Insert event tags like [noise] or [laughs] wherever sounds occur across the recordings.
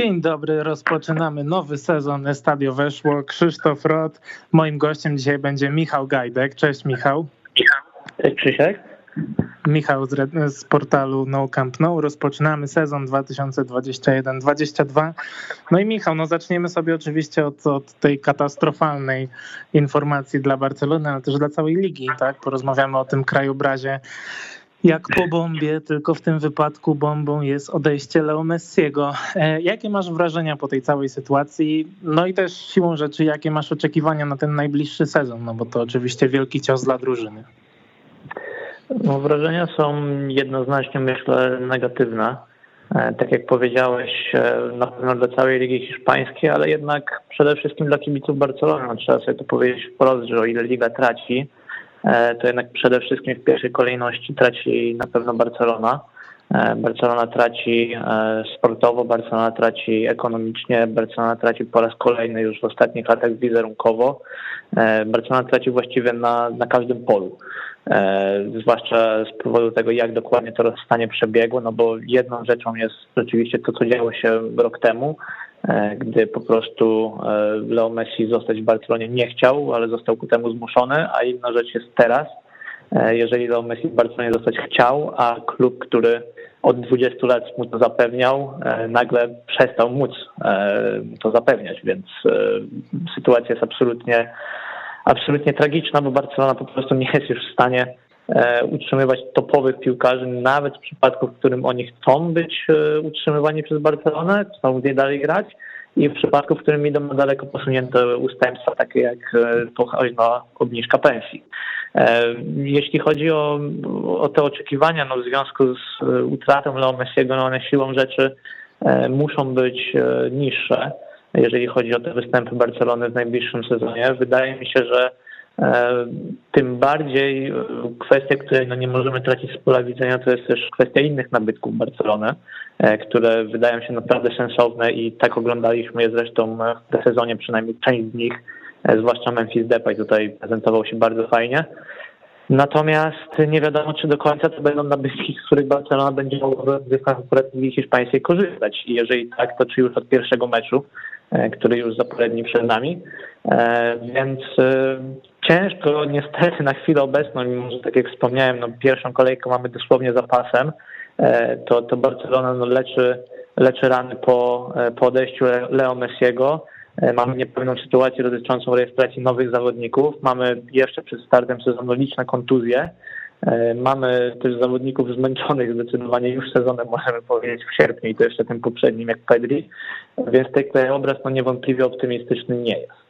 Dzień dobry, rozpoczynamy nowy sezon Estadio Weszło. Krzysztof Rot. Moim gościem dzisiaj będzie Michał Gajdek. Cześć Michał. Cześć Krzysiek. Michał z, z, portalu No Camp No. Rozpoczynamy sezon 2021-2022. No i Michał, no zaczniemy sobie oczywiście od, od, tej katastrofalnej informacji dla Barcelony, ale też dla całej ligi, tak? Porozmawiamy o tym krajobrazie jak po bombie, tylko w tym wypadku bombą jest odejście Leo Messiego. E, jakie masz wrażenia po tej całej sytuacji? No i też siłą rzeczy, jakie masz oczekiwania na ten najbliższy sezon? No bo to oczywiście wielki cios dla drużyny. No, wrażenia są jednoznacznie, myślę, negatywne. E, tak jak powiedziałeś, e, na pewno dla całej Ligi Hiszpańskiej, ale jednak przede wszystkim dla kibiców Barcelony. No, trzeba sobie to powiedzieć wprost, że o ile Liga traci, to jednak przede wszystkim w pierwszej kolejności traci na pewno Barcelona. E, Barcelona traci e, sportowo, Barcelona traci ekonomicznie, Barcelona traci po raz kolejny już w ostatnich latach wizerunkowo. Barcelona traci właściwie na, na każdym polu. Zwłaszcza z powodu tego, jak dokładnie to rozstanie przebiegło, no bo jedną rzeczą jest rzeczywiście to, co działo się rok temu, E, gdy po prostu e, Leo Messi zostać w Barcelonie nie chciał, ale został ku temu zmuszony, a inna rzecz jest teraz, e, jeżeli Leo Messi w Barcelonie zostać chciał, a klub, który od 20 lat mu to zapewniał, nagle przestał móc to zapewniać, więc sytuacja jest absolutnie, absolutnie tragiczna, bo Barcelona po prostu nie jest już w stanie E, utrzymywać topowych piłkarzy, nawet w przypadku, w którym oni chcą być e, utrzymywani przez Barcelonę, chcą gdzie dalej grać i w przypadku, w którym idą na daleko posunięte ustępstwa, takie jak e, pochodna obniżka pensji. Jeśli chodzi o, o te oczekiwania no, w związku z utratą Leo Messiego, no one siłą rzeczy muszą być niższe, jeżeli chodzi o te występy Barcelony w najbliższym sezonie. Wydaje mi się, że E, tym bardziej e, kwestia, której no nie możemy tracić z pola widzenia, to jest też kwestia innych nabytków Barcelony, e, które wydają się naprawdę sensowne i tak oglądaliśmy je zresztą w sezonie, przynajmniej część z nich, zwłaszcza Memphis Depay tutaj prezentował się bardzo fajnie. Natomiast nie wiadomo, czy do końca to będą nabytki, z których Barcelona będzie mogła w konkurencji hiszpańskiej korzystać. I jeżeli tak, to czy już od pierwszego meczu, który już za parę dni przed nami. Więc ciężko niestety na chwilę obecną, mimo że tak jak wspomniałem, no pierwszą kolejkę mamy dosłownie za pasem, e, to, to Barcelona no leczy, leczy rany po, e, po odejściu Leo Messiego. E, mamy niepewną sytuację dotyczącą rejestracji nowych zawodników. Mamy jeszcze przed startem sezonu liczne kontuzje. Mamy też zawodników zmęczonych zdecydowanie już sezonem, możemy powiedzieć, w sierpniu i to jeszcze tym poprzednim jak Pedri, więc ten obraz no niewątpliwie optymistyczny nie jest.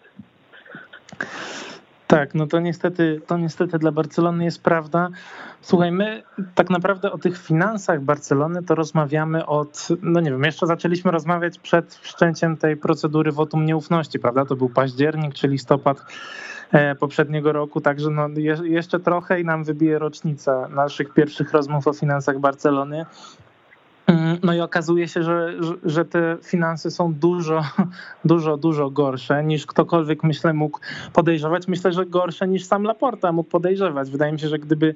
Tak, no to niestety, to niestety dla Barcelony jest prawda. Słuchaj, my tak naprawdę o tych finansach Barcelony to rozmawiamy od, no nie wiem, jeszcze zaczęliśmy rozmawiać przed wszczęciem tej procedury wotum nieufności, prawda? To był październik czy listopad e, poprzedniego roku, także no jeszcze trochę i nam wybije rocznica naszych pierwszych rozmów o finansach Barcelony. Mm, no i okazuje się, że, że te finanse są dużo, [laughs] dużo, dużo gorsze niż ktokolwiek, myślę, mógł podejrzewać. Myślę, że gorsze niż sam Laporta mógł podejrzewać. Wydaje mi się, że gdyby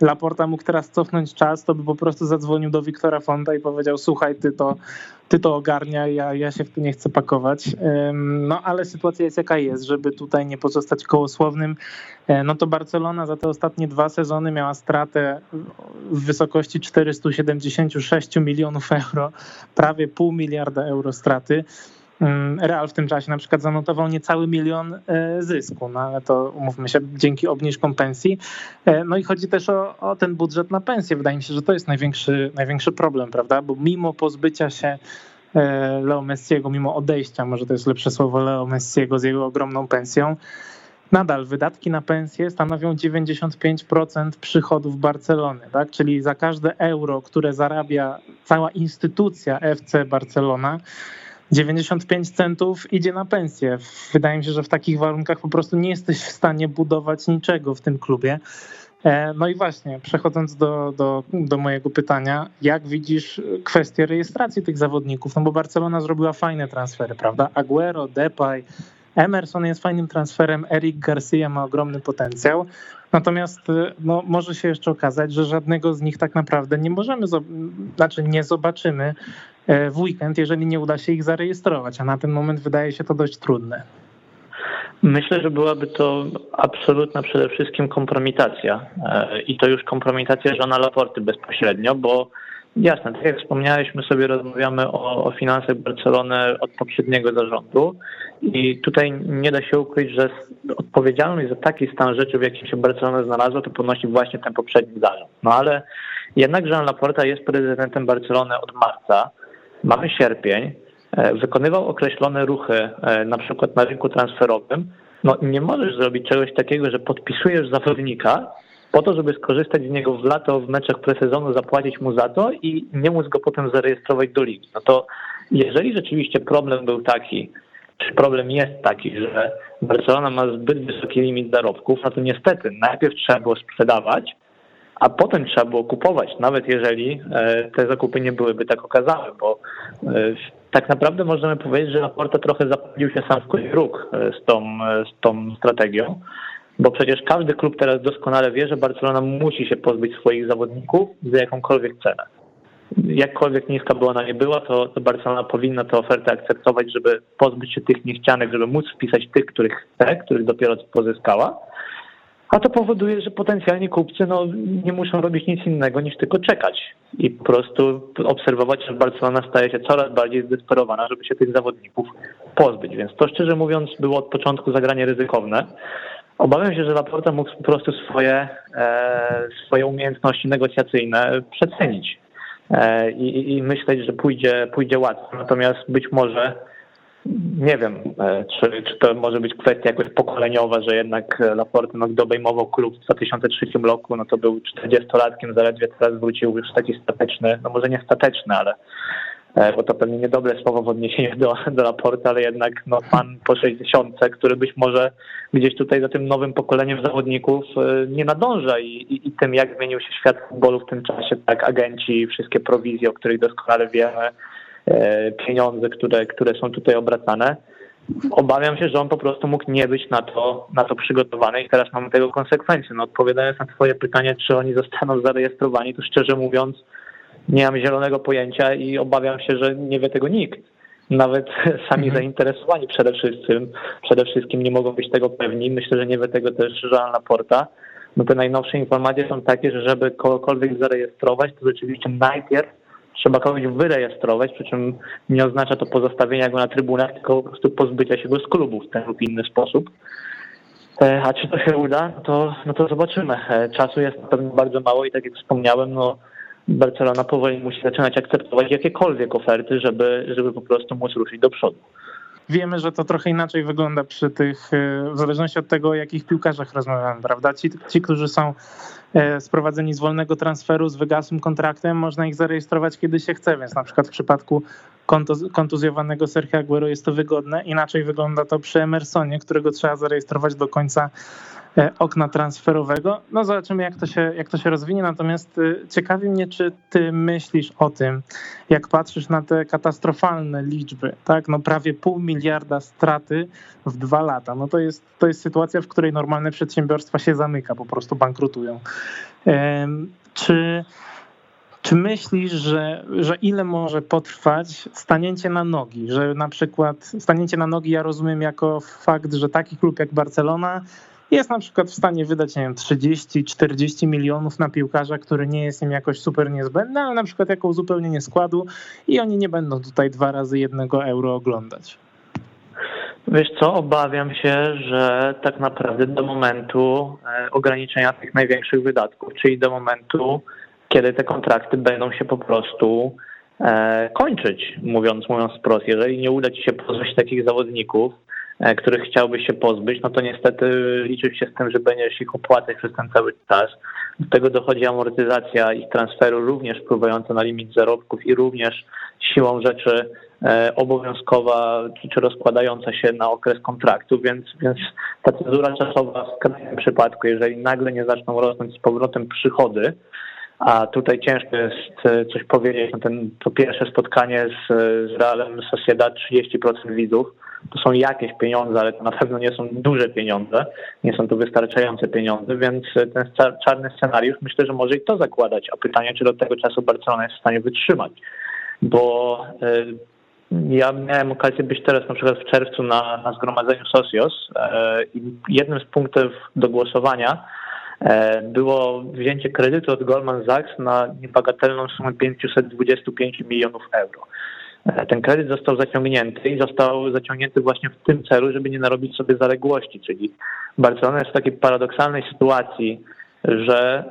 Laporta mógł teraz cofnąć czas, to by po prostu zadzwonił do Wiktora Fonda i powiedział: Słuchaj, ty to, ty to ogarnia, ja, ja się w to nie chcę pakować. No ale sytuacja jest jaka jest, żeby tutaj nie pozostać kołosłownym. E, no to Barcelona za te ostatnie dwa sezony miała stratę w wysokości 476 milionów euro, prawie pół miliarda euro straty. Mm, Real w tym czasie na przykład zanotował niecały milion e, zysku, no ale to umówmy się, dzięki obniżkom pensji. E, no i chodzi też o, o, ten budżet na pensję. Wydaje mi się, że to jest największy, największy problem, prawda? Bo mimo pozbycia się e, Leo Messiego, mimo odejścia, może to jest lepsze słowo, Leo Messiego z jego ogromną pensją, nadal wydatki na pensję stanowią 95% przychodów Barcelony, tak? Czyli za każde euro, które zarabia cała instytucja FC Barcelona, 95 centów idzie na pensję. Wydaje mi się, że w takich warunkach po prostu nie jesteś w stanie budować niczego w tym klubie. E, no i właśnie, przechodząc do, do, do mojego pytania, jak widzisz kwestię rejestracji tych zawodników? No bo Barcelona zrobiła fajne transfery, prawda? Aguero, Depay, Emerson jest fajnym transferem, Eric Garcia ma ogromny potencjał. Natomiast y, no, może się jeszcze okazać, że żadnego z nich tak naprawdę nie możemy, znaczy nie zobaczymy e, w weekend, jeżeli nie uda się ich zarejestrować, a na ten moment wydaje się to dość trudne. Myślę, że byłaby to absolutna przede wszystkim kompromitacja e, i to już kompromitacja żona Laporty bezpośrednio, bo jasne, tak jak wspomniałeś, my sobie rozmawiamy o, o finansach Barcelony od poprzedniego zarządu i tutaj nie da się ukryć, że odpowiedzialność za taki stan rzeczy, w jakim się Barcelona znalazła, to ponosi właśnie ten poprzedni zarząd. No ale jednak Jean Laporta jest prezydentem Barcelony od marca, mamy sierpień, E, wykonywał określone ruchy, e, na przykład na rynku transferowym, no nie możesz zrobić czegoś takiego, że podpisujesz zawodnika po to, żeby skorzystać z niego w lato w meczach presezonu, zapłacić mu za to i nie móc go potem zarejestrować do ligi. No to jeżeli rzeczywiście problem był taki, czy problem jest taki, że Barcelona ma zbyt wysoki limit zarobków, no to niestety najpierw trzeba było sprzedawać, a potem trzeba było kupować, nawet jeżeli e, te zakupy nie byłyby tak okazałe, bo tak naprawdę możemy powiedzieć, że Laporta trochę zapalił się sam w róg e, z tą, e, z tą strategią, bo przecież każdy klub teraz doskonale wie, że Barcelona musi się pozbyć swoich zawodników za jakąkolwiek cenę. Jakkolwiek niska by ona nie była, to, to Barcelona powinna tę ofertę akceptować, żeby pozbyć się tych niechcianych, żeby móc wpisać tych, których chce, których dopiero pozyskała a to powoduje, że potencjalni kupcy no, nie muszą robić nic innego niż tylko czekać i po prostu obserwować, że Barcelona staje się coraz bardziej zdesperowana, żeby się tych zawodników pozbyć. Więc to szczerze mówiąc było od początku zagranie ryzykowne. Obawiam się, że Laporta mógł po prostu swoje, e, swoje umiejętności negocjacyjne przecenić e, i, i myśleć, że pójdzie, pójdzie łatwo. Natomiast być może nie wiem, e, czy, czy to może być kwestia jakoś pokoleniowa, że jednak Laporte, no, obejmował klub w 2003 roku, no to był 40-latkiem, zaledwie teraz wrócił już taki stateczny, no może nie stateczny, ale bo to pewnie niedobre słowo w odniesieniu do, do Laporta, ale jednak no, pan po 60, który być może gdzieś tutaj za tym nowym pokoleniem zawodników e, nie nadąża i, i, i tym, jak zmienił się świat futbolu w tym czasie, tak agenci, wszystkie prowizje, o których doskonale wiemy, E, pieniądze, które, które są tutaj obracane. Obawiam się, że on po prostu mógł nie być na to, na to przygotowany i teraz mamy tego konsekwencje. No, odpowiadając na Twoje pytanie, czy oni zostaną zarejestrowani, to szczerze mówiąc nie mam zielonego pojęcia i obawiam się, że nie wie tego nikt. Nawet [laughs] sami mhm. zainteresowani przede wszystkim, przede wszystkim nie mogą być tego pewni. Myślę, że nie wie tego też Joan Laporta. No te najnowsze informacje są takie, że żeby kogokolwiek zarejestrować, to rzeczywiście najpierw trzeba kogoś wyrejestrować, przy czym nie oznacza to pozostawienia go na trybunach, tylko po prostu pozbycia się go z klubu w ten lub inny sposób. E, a czy to się uda, to, no to zobaczymy. E, czasu jest na pewno bardzo mało i tak jak wspomniałem, no Barcelona powoli musi zaczynać akceptować jakiekolwiek oferty, żeby, żeby po prostu móc ruszyć do przodu. Wiemy, że to trochę inaczej wygląda przy tych, e, w zależności od tego, o jakich piłkarzach rozmawiamy, prawda? Ci, ci którzy są e, sprowadzeni z wolnego transferu, z wygasłym kontraktem, można ich zarejestrować kiedy się chce, więc na przykład w przypadku kontuzjowanego Sergio Aguero jest to wygodne. Inaczej wygląda to przy Emersonie, którego trzeba zarejestrować do końca okna transferowego. No zobaczymy, jak to się, jak to się rozwinie. Natomiast e, ciekawi mnie, czy ty myślisz o tym, jak patrzysz na te katastrofalne liczby, tak? No prawie pół miliarda straty w dwa lata. No to jest, to jest sytuacja, w której normalne przedsiębiorstwa się zamyka, po prostu bankrutują. Czy czy myślisz, że, że ile może potrwać stanięcie na nogi? Że na przykład stanięcie na nogi ja rozumiem jako fakt, że taki klub jak Barcelona jest na przykład w stanie wydać, nie wiem, 30-40 milionów na piłkarza, który nie jest im jakoś super niezbędny, ale na przykład jako uzupełnienie składu i oni nie będą tutaj dwa razy jednego euro oglądać. Wiesz co, obawiam się, że tak naprawdę do momentu e, ograniczenia tych największych wydatków, czyli do momentu, kiedy te kontrakty będą się po prostu e, kończyć, mówiąc, mówiąc wprost. Jeżeli nie uda ci się pozbyć takich zawodników, których chciałby się pozbyć, no to niestety liczyć się z tym, że będziesz ich opłacać przez ten cały czas. Do tego dochodzi amortyzacja ich transferu, również wpływająca na limit zarobków i również siłą rzeczy e, obowiązkowa czy rozkładająca się na okres kontraktu, więc, więc ta cezura czasowa w skrajnym przypadku, jeżeli nagle nie zaczną rosnąć z powrotem przychody, a tutaj ciężko jest e, coś powiedzieć na ten, to pierwsze spotkanie z, z Realem Sociedad 30% widzów, to są jakieś pieniądze, ale to na pewno nie są duże pieniądze, nie są to wystarczające pieniądze, więc ten czarny scenariusz myślę, że może i to zakładać, a pytanie, czy do tego czasu Barcelona jest w stanie wytrzymać, bo ja miałem okazję być teraz na przykład w czerwcu na, na zgromadzeniu Socios e, i jednym z punktów do głosowania e, było wzięcie kredytu od Goldman Sachs na niebagatelną sumę 525 milionów euro. E, ten kredyt został zaciągnięty i został zaciągnięty właśnie w tym celu, żeby nie narobić sobie zaległości, czyli Barcelona jest w takiej paradoksalnej sytuacji, że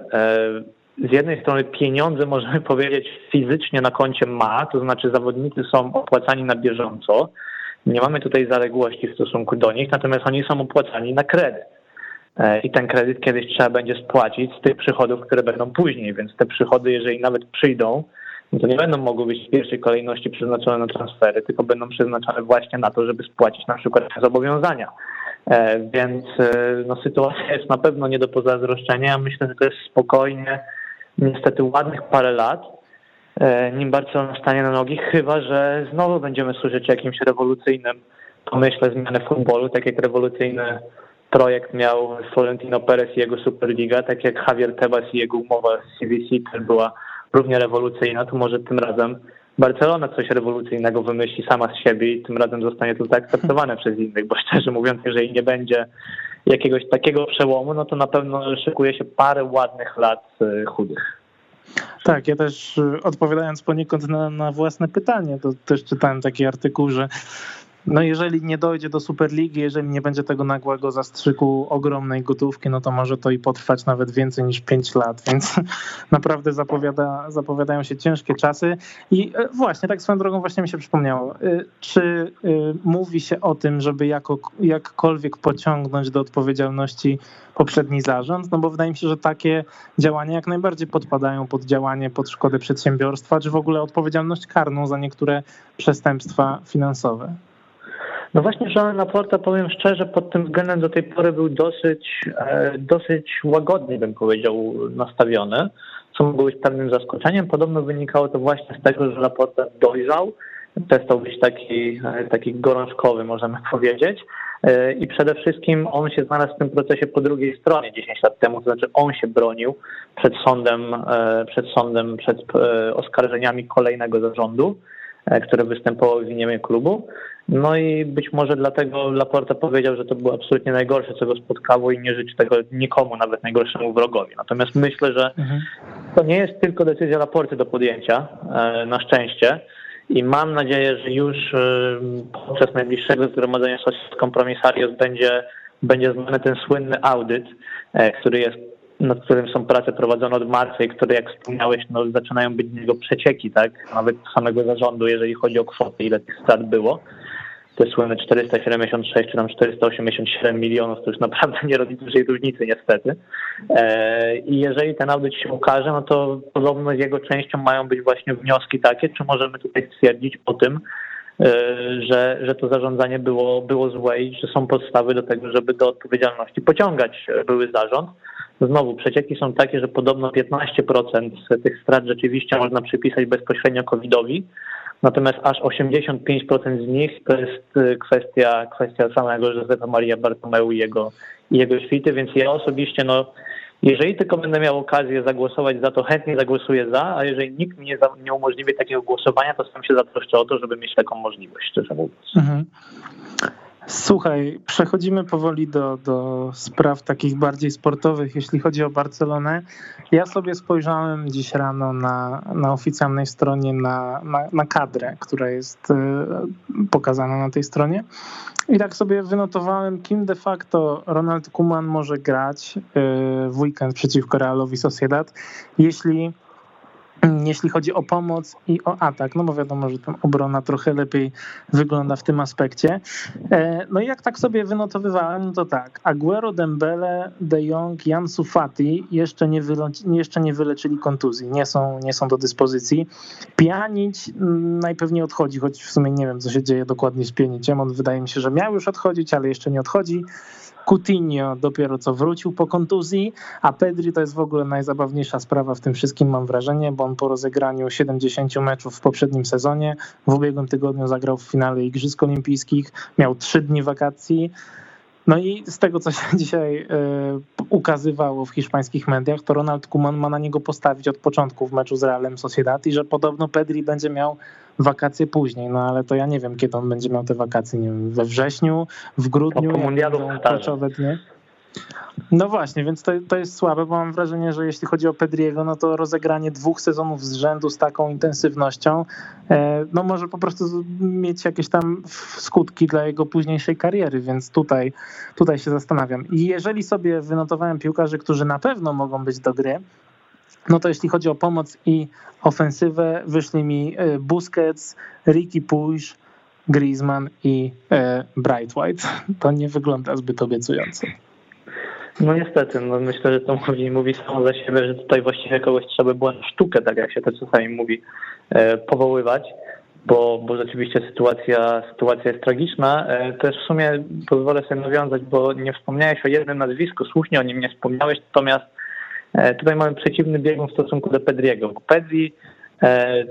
z jednej strony pieniądze, [laughs] możemy powiedzieć, fizycznie na koncie ma, to znaczy zawodnicy są opłacani na bieżąco. Nie mamy tutaj zaległości w stosunku do nich, natomiast oni są opłacani na kredyt. E, I ten kredyt kiedyś trzeba będzie spłacić z tych przychodów, które będą później, więc te przychody, jeżeli nawet przyjdą, no to nie będą mogły być w pierwszej kolejności przeznaczone na transfery, tylko będą przeznaczone właśnie na to, żeby spłacić na przykład zobowiązania. E, więc e, no, sytuacja jest na pewno nie do pozazdroszczenia. Myślę, że to jest spokojnie niestety ładnych parę lat, e, nim Barcelona stanie na nogi, chyba że znowu będziemy słyszeć o jakimś rewolucyjnym pomyśle zmiany futbolu, tak jak rewolucyjny projekt miał Florentino Perez i jego Superliga, tak jak Javier Tebas i jego umowa z CVC, która była równie rewolucyjna, to może tym razem Barcelona coś rewolucyjnego wymyśli sama z siebie i tym razem zostanie to zaakceptowane przez innych, bo szczerze mówiąc, jeżeli nie będzie jakiegoś takiego przełomu, no to na pewno szykuje się parę ładnych lat e, chudych. Tak, ja też e, odpowiadając poniekąd na, na własne pytanie, to też czytałem taki artykuł, że no jeżeli nie dojdzie do Superligi, jeżeli nie będzie tego nagłego zastrzyku ogromnej gotówki, no to może to i potrwać nawet więcej niż 5 lat, więc [laughs] naprawdę zapowiada, zapowiadają się ciężkie czasy. I e, właśnie, tak swoją drogą właśnie mi się przypomniało, e, czy e, mówi się o tym, żeby jako, jakkolwiek pociągnąć do odpowiedzialności poprzedni zarząd? No bo wydaje mi się, że takie działania jak najbardziej podpadają pod działanie pod szkodę przedsiębiorstwa, czy w ogóle odpowiedzialność karną za niektóre przestępstwa finansowe. No właśnie Jean Laporta, powiem szczerze, pod tym względem do tej pory był dosyć, e, dosyć łagodnie, bym powiedział, nastawiony, co mogło być pewnym zaskoczeniem. Podobno wynikało to właśnie z tego, że Laporta dojrzał, przestał być taki, e, taki gorączkowy, możemy [laughs] powiedzieć. E, I przede wszystkim on się znalazł w tym procesie po drugiej stronie 10 lat temu, to znaczy on się bronił przed sądem, przed sądem, przed oskarżeniami kolejnego zarządu, które występowały w imieniu klubu. No i być może dlatego Laporta powiedział, że to było absolutnie najgorsze, co go spotkało i nie życzy tego nikomu, nawet najgorszemu wrogowi. Natomiast myślę, że mhm. to nie jest tylko decyzja Laporty do podjęcia, e, na szczęście. I mam nadzieję, że już e, podczas najbliższego zgromadzenia Socios Compromisarios będzie, będzie znany ten słynny audyt, e, który jest nad którym są prace prowadzone od marca i które, jak wspomniałeś, no, zaczynają być z niego przecieki, tak? Nawet samego zarządu, jeżeli chodzi o kwotę, ile tych strat było te słynne 476 czy tam 487 milionów, to już naprawdę nie robi dużej różnicy niestety. E, I jeżeli ten audyt się ukaże, no to podobno jego częścią mają być właśnie wnioski takie, czy możemy tutaj stwierdzić o tym, e, że, że to zarządzanie było, było złe i że są podstawy do tego, żeby do odpowiedzialności pociągać były zarząd. Znowu, przecieki są takie, że podobno 15% tych strat rzeczywiście można przypisać bezpośrednio COVID-owi, Natomiast aż 85% z nich to jest y, kwestia, kwestia samego Józefa Maria Bartomeu i jego, i jego świty, więc ja osobiście, no, jeżeli tylko będę miał okazję zagłosować za to, chętnie zagłosuję za, a jeżeli nikt mi nie, nie umożliwi takiego głosowania, to sam się zatroszczę o to, żeby mieć taką możliwość, szczerze mówiąc. Mhm. Słuchaj, przechodzimy powoli do, do spraw takich bardziej sportowych, jeśli chodzi o Barcelonę. Ja sobie spojrzałem dziś rano na, na oficjalnej stronie na, na, na kadrę, która jest y, pokazana na tej stronie. I tak sobie wynotowałem, kim de facto Ronald Koeman może grać y, w weekend przeciwko Realowi Sociedad, jeśli [clears throat] jeśli chodzi o pomoc i o atak, no bo wiadomo, że tam obrona trochę lepiej wygląda w tym aspekcie. E, no i jak tak sobie wynotowywałem, no to tak, Aguero, Dembele, De Jong, Jan Sufati jeszcze nie, jeszcze nie wyleczyli kontuzji, nie są, nie są do dyspozycji. Pianić najpewniej odchodzi, choć w sumie nie wiem, co się dzieje dokładnie z Pianiciem, on wydaje mi się, że miał już odchodzić, ale jeszcze nie odchodzi. Coutinho dopiero co wrócił po kontuzji, a Pedri to jest w ogóle najzabawniejsza sprawa w tym wszystkim, mam wrażenie, bo on po rozegraniu 70 meczów w poprzednim sezonie, w ubiegłym tygodniu zagrał w finale Igrzysk Olimpijskich, miał trzy dni wakacji. No i z tego, co się [laughs] dzisiaj y, ukazywało w hiszpańskich mediach, to Ronald Koeman ma na niego postawić od początku w meczu z Realem Sociedad i że podobno Pedri będzie miał wakacje później, no ale to ja nie wiem, kiedy on będzie miał te wakacje, nie wiem, we wrześniu, w grudniu, po mundialu kluczowe dnie. No właśnie, więc to, to jest słabe, bo mam wrażenie, że jeśli chodzi o Pedriego, no to rozegranie dwóch sezonów z rzędu z taką intensywnością, e, no może po prostu mieć jakieś tam skutki dla jego późniejszej kariery, więc tutaj, tutaj się zastanawiam. I jeżeli sobie wynotowałem piłkarzy, którzy na pewno mogą być do gry, no to jeśli chodzi o pomoc i ofensywę, wyszli mi e, Busquets, Ricky Puig, Griezmann i e, Bright White. [laughs] To nie wygląda zbyt obiecująco. No niestety, no myślę, że to mówi, mówi samo za siebie, że tutaj właściwie kogoś trzeba było na sztukę, tak jak się to czasami mówi, e, powoływać, bo, bo rzeczywiście sytuacja, sytuacja jest tragiczna. Też w sumie pozwolę sobie nawiązać, bo nie wspomniałeś o jednym nazwisku, słusznie o nim nie wspomniałeś, natomiast tutaj mamy przeciwny biegun w stosunku do Pedriego. Pedri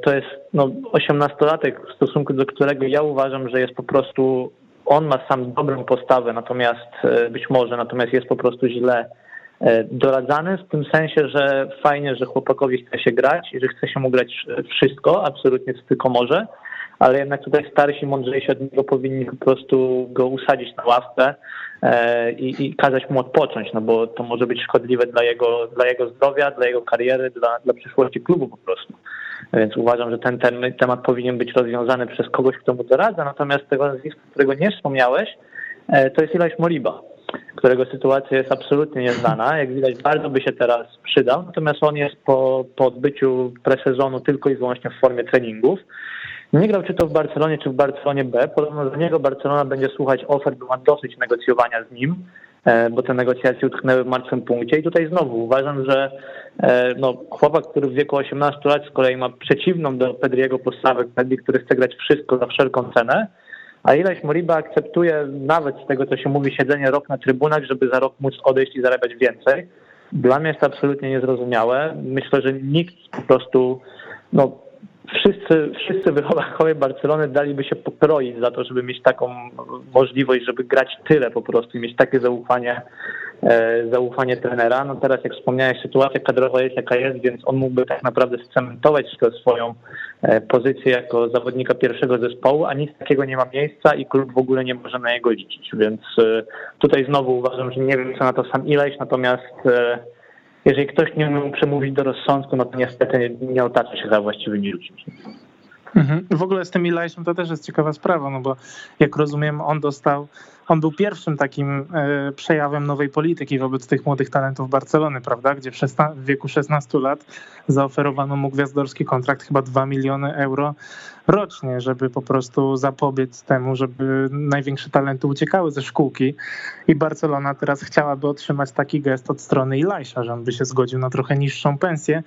to jest no, 18-latek, w stosunku do którego ja uważam, że jest po prostu on ma sam dobrą postawę, natomiast e, być może, natomiast jest po prostu źle e, doradzany, w tym sensie, że fajnie, że chłopakowi chce się grać i że chce się mu grać wszystko, absolutnie co tylko może, ale jednak tutaj starsi, mądrzejsi od niego powinni po prostu go usadzić na ławkę e, i, i kazać mu odpocząć, no bo to może być szkodliwe dla jego, dla jego zdrowia, dla jego kariery, dla, dla przyszłości klubu po prostu. Więc uważam, że ten, ten temat powinien być rozwiązany przez kogoś, kto mu doradza. Natomiast tego nazwiska, którego nie wspomniałeś, e, to jest Ilaś Moriba, którego sytuacja jest absolutnie nieznana. Jak widać, bardzo by się teraz przydał. Natomiast on jest po, po odbyciu presezonu tylko i wyłącznie w formie treningów. Nie grał czy to w Barcelonie, czy w Barcelonie B. Podobno do niego Barcelona będzie słuchać ofert, bo ma dosyć negocjowania z nim. E, bo te negocjacje utknęły w martwym punkcie. I tutaj znowu uważam, że e, no, chłopak, który w wieku 18 lat z kolei ma przeciwną do Pedriego postawę, Pedri, który chce grać wszystko za wszelką cenę, a ileś Moriba akceptuje nawet z tego, co się mówi, siedzenie rok na trybunach, żeby za rok móc odejść i zarabiać więcej. Dla mnie jest to absolutnie niezrozumiałe. Myślę, że nikt po prostu no, wszyscy, wszyscy wychowankowie Barcelony daliby się pokroić za to, żeby mieć taką możliwość, żeby grać tyle po prostu i mieć takie zaufanie, e, zaufanie trenera. No teraz, jak wspomniałeś, sytuacja kadrowa jest jaka jest, więc on mógłby tak naprawdę scementować swoją e, pozycję jako zawodnika pierwszego zespołu, a nic takiego nie ma miejsca i klub w ogóle nie może na jego liczyć. Więc e, tutaj znowu uważam, że nie wiem co na to sam Ileś, natomiast jeżeli ktoś nie umie przemówić do rozsądku, no to niestety nie otacza się za właściwymi ludźmi. Mhm. W ogóle z tym Eliaszem to też jest ciekawa sprawa, no bo jak rozumiem, on dostał, on był pierwszym takim e, przejawem nowej polityki wobec tych młodych talentów Barcelony, prawda? Gdzie w, wieku 16 lat zaoferowano mu gwiazdorski kontrakt, chyba 2 miliony euro rocznie, żeby po prostu zapobiec temu, żeby największe talenty uciekały ze szkółki. I Barcelona teraz chciałaby otrzymać taki gest od strony Ilajsza, że on by się zgodził na trochę niższą pensję.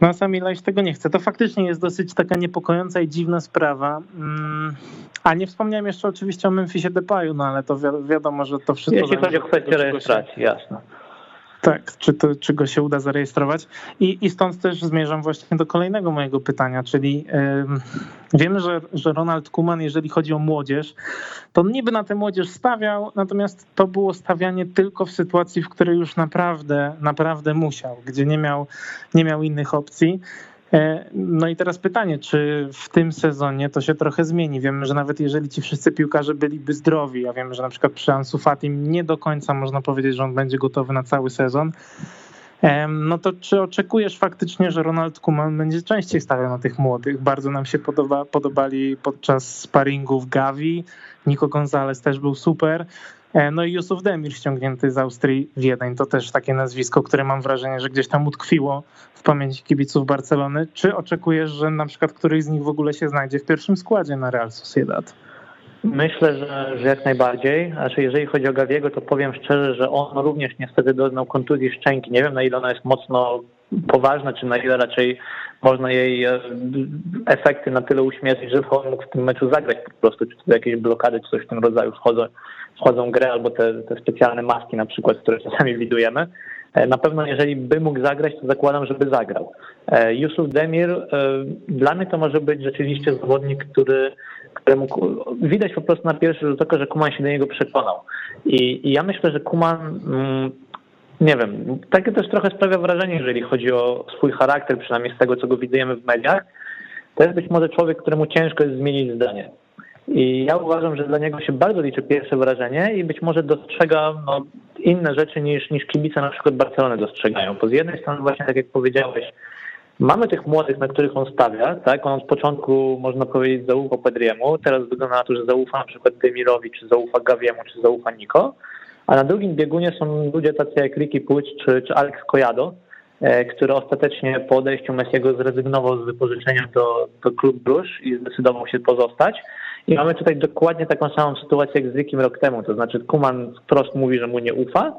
No a sam Ilajsz tego nie chce. To faktycznie jest dosyć taka niepokojąca i dziwna sprawa. Mm, a nie wspomniałem jeszcze oczywiście o Memphisie Depayu, no ale to wi wiadomo, że to wszystko... Jeśli chodzi o kwestię rejestracji, jasne. Tak, czy, to, czy go się uda zarejestrować. I, I stąd też zmierzam właśnie do kolejnego mojego pytania, czyli yy, wiemy, że, że Ronald Kuman, jeżeli chodzi o młodzież, to niby na tę młodzież stawiał, natomiast to było stawianie tylko w sytuacji, w której już naprawdę, naprawdę musiał, gdzie nie miał, nie miał innych opcji. E, no i teraz pytanie, czy w tym sezonie to się trochę zmieni? Wiemy, że nawet jeżeli ci wszyscy piłkarze byliby zdrowi, ja wiem, że na przykład przy Ansu Fatim nie do końca można powiedzieć, że on będzie gotowy na cały sezon, no to czy oczekujesz faktycznie, że Ronald Koeman będzie częściej stawiał na tych młodych? Bardzo nam się podoba, podobali podczas sparingów Gavi, Nico Gonzalez też był super. E, no i Jusuf Demir ściągnięty z Austrii Wiedeń, to też takie nazwisko, które mam wrażenie, że gdzieś tam utkwiło w pamięci kibiców Barcelony. Czy oczekujesz, że na przykład któryś z nich w ogóle się znajdzie w pierwszym składzie na Real Sociedad? Myślę, że, że jak najbardziej. Znaczy, jeżeli chodzi o Gawiego, to powiem szczerze, że on również niestety doznał kontuzji szczęki. Nie wiem, na ile ona jest mocno poważna, czy na ile raczej można jej e, efekty na tyle uśmiercić, żeby on mógł w tym meczu zagrać po prostu, czy to jakieś blokady, czy coś w tym rodzaju wchodzą, wchodzą grę, albo te, te specjalne maski na przykład, które [laughs] czasami widujemy. E, na pewno jeżeli by mógł zagrać, to zakładam, żeby zagrał. E, Yusuf Demir, dla mnie to może być rzeczywiście zawodnik, który któremu widać po prostu na pierwszy rzut oka, że Kuman się do niego przekonał. I, i ja myślę, że Kuman mm, nie wiem, takie też trochę sprawia wrażenie, jeżeli chodzi o swój charakter, przynajmniej z tego, co go widujemy w mediach. To jest być może człowiek, któremu ciężko jest zmienić zdanie. I ja uważam, że dla niego się bardzo liczy pierwsze wrażenie i być może dostrzega no, inne rzeczy niż, niż kibice na przykład Barcelony dostrzegają. Bo z jednej strony właśnie tak jak powiedziałeś, mamy tych młodych, na których on stawia, tak? On od początku można powiedzieć zaufał Pedriemu, teraz wygląda na to, że zaufa na przykład Demirowi, czy zaufa Gawiemu, czy zaufa Niko. A na drugim biegunie są ludzie tacy jak Ricky Puig czy, czy Alex Collado, e, który ostatecznie po odejściu Messiego zrezygnował z wypożyczenia do, do Bruges i zdecydował się pozostać. I mamy tutaj dokładnie taką samą sytuację jak z Rickiem rok temu, to znaczy Kuman wprost mówi, że mu nie ufa,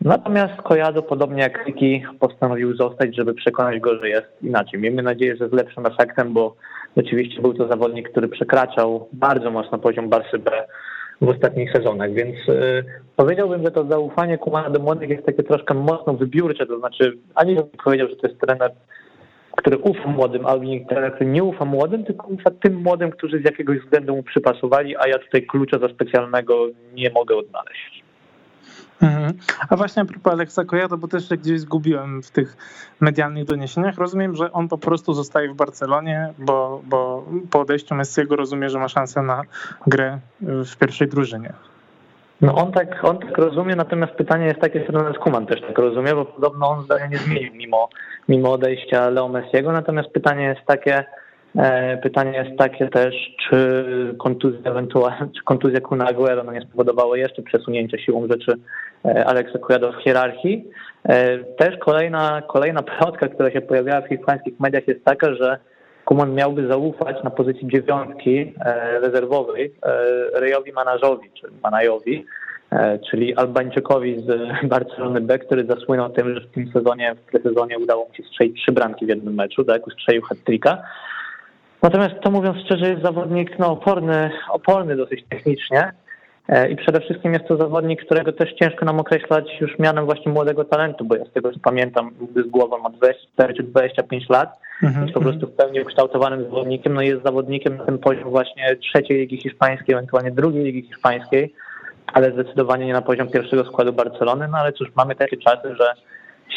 natomiast Kojado, podobnie jak Ricky, postanowił zostać, żeby przekonać go, że jest inaczej. Miejmy nadzieję, że z lepszym efektem, bo rzeczywiście był to zawodnik, który przekraczał bardzo mocno poziom Barsy B w ostatnich sezonach, więc y, powiedziałbym, że to zaufanie Kumana do młodych jest takie troszkę mocno wybiórcze, to znaczy ani bym powiedział, że to jest trener, który ufa młodym, albo trener, który nie ufa młodym, tylko ufa tym młodym, którzy z jakiegoś względu mu przypasowali, a ja tutaj klucza za specjalnego nie mogę odnaleźć. Mhm. A właśnie a propos Aleksa Kojada, bo też się gdzieś zgubiłem w tych medialnych doniesieniach. Rozumiem, że on po prostu zostaje w Barcelonie, bo, bo po odejściu Messiego rozumie, że ma szansę na grę w pierwszej drużynie. No on tak, on tak rozumie, natomiast pytanie jest takie, czy Ronald Kuman też tak rozumie, bo podobno on zdania nie zmienił mimo, mimo odejścia Leo Messiego, natomiast pytanie jest takie, pytanie jest takie też, czy kontuzja ewentualnie, [laughs] czy kontuzja Kuna Aguero no nie spowodowało jeszcze przesunięcia siłą rzeczy e, Alexa Cuedo w hierarchii. E, też kolejna, kolejna plotka, która się pojawiała w hiszpańskich mediach jest taka, że Kuman miałby zaufać na pozycji dziewiątki rezerwowej Rejowi Manażowi, czy Manajowi, czyli Albańczykowi z [laughs] Barcelony B, który zasłynął tym, że w tym sezonie, w presezonie udało mu się strzelić trzy bramki w jednym meczu, tak, ustrzelił hat-tricka. Natomiast to mówiąc szczerze jest zawodnik no, oporny, oporny dosyć technicznie. E, i przede wszystkim jest to zawodnik, którego też ciężko nam określać już mianem właśnie młodego talentu, bo ja z tego co pamiętam z głową ma 24 czy 25 lat, mhm, jest po prostu w pełni ukształtowanym zawodnikiem, no jest zawodnikiem na tym poziom właśnie trzeciej ligi hiszpańskiej, ewentualnie drugiej ligi hiszpańskiej, ale zdecydowanie nie na poziom pierwszego składu Barcelony, no ale cóż, mamy takie czasy, że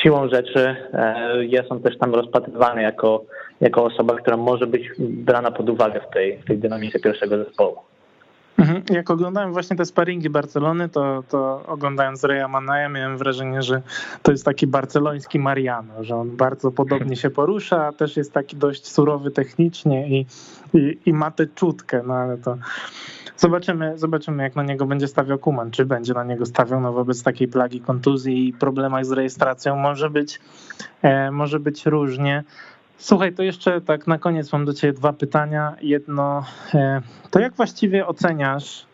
siłą rzeczy e, jest on też tam rozpatrywany jako, jako osoba, która może być brana pod uwagę w tej, w tej dynamice pierwszego zespołu. Mhm. Jak oglądałem właśnie te sparingi Barcelony, to, to oglądając Reja Manaja miałem wrażenie, że to jest taki barceloński Mariano, że on bardzo podobnie się porusza, a też jest taki dość surowy technicznie i, i, i ma tę czutkę, no ale to Zobaczymy, zobaczymy, jak na niego będzie stawiał Kuman. Czy będzie na niego stawiał no, wobec takiej plagi kontuzji i problemach z rejestracją. Może być, e, może być różnie. Słuchaj, to jeszcze tak na koniec mam do Ciebie dwa pytania. Jedno, e, to jak właściwie oceniasz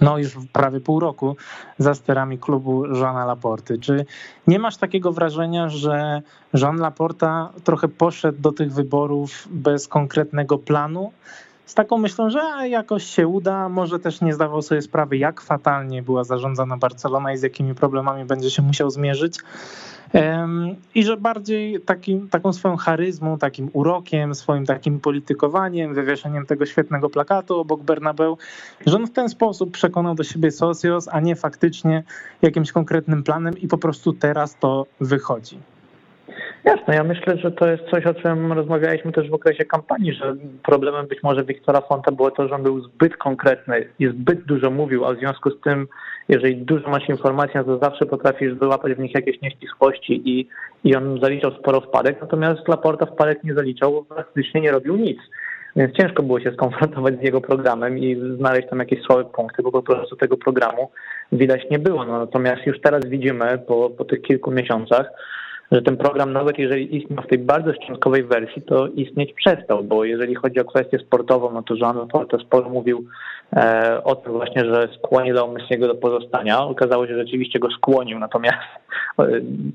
no już prawie pół roku za sterami klubu Jeana Laporty. Czy nie masz takiego wrażenia, że Jean Laporta trochę poszedł do tych wyborów bez konkretnego planu? Z taką myślą, że jakoś się uda. Może też nie zdawał sobie sprawy, jak fatalnie była zarządzana Barcelona i z jakimi problemami będzie się musiał zmierzyć. I że bardziej takim, taką swoją charyzmą, takim urokiem, swoim takim politykowaniem, wywieszeniem tego świetnego plakatu obok Bernabeu, że on w ten sposób przekonał do siebie Socios, a nie faktycznie jakimś konkretnym planem i po prostu teraz to wychodzi. Jasne, ja myślę, że to jest coś, o czym rozmawialiśmy też w okresie kampanii, że problemem być może Wiktora Fonta było to, że on był zbyt konkretny i zbyt dużo mówił, a w związku z tym, jeżeli dużo masz informacji, to zawsze potrafisz wyłapać w nich jakieś nieścisłości i, i on zaliczał sporo wpadek, natomiast Laporta wpadek nie zaliczał, praktycznie nie robił nic. Więc ciężko było się skonfrontować z jego programem i znaleźć tam jakieś słabe punkty, bo po prostu tego programu widać nie było. No, natomiast już teraz widzimy po, po tych kilku miesiącach, że ten program, nawet jeżeli istniał w tej bardzo szczątkowej wersji, to istnieć przestał, bo jeżeli chodzi o kwestię sportową, no to Jean Porto sporo mówił e, o tym właśnie, że skłonił Leo Messiego do pozostania. Okazało się, że rzeczywiście go skłonił, natomiast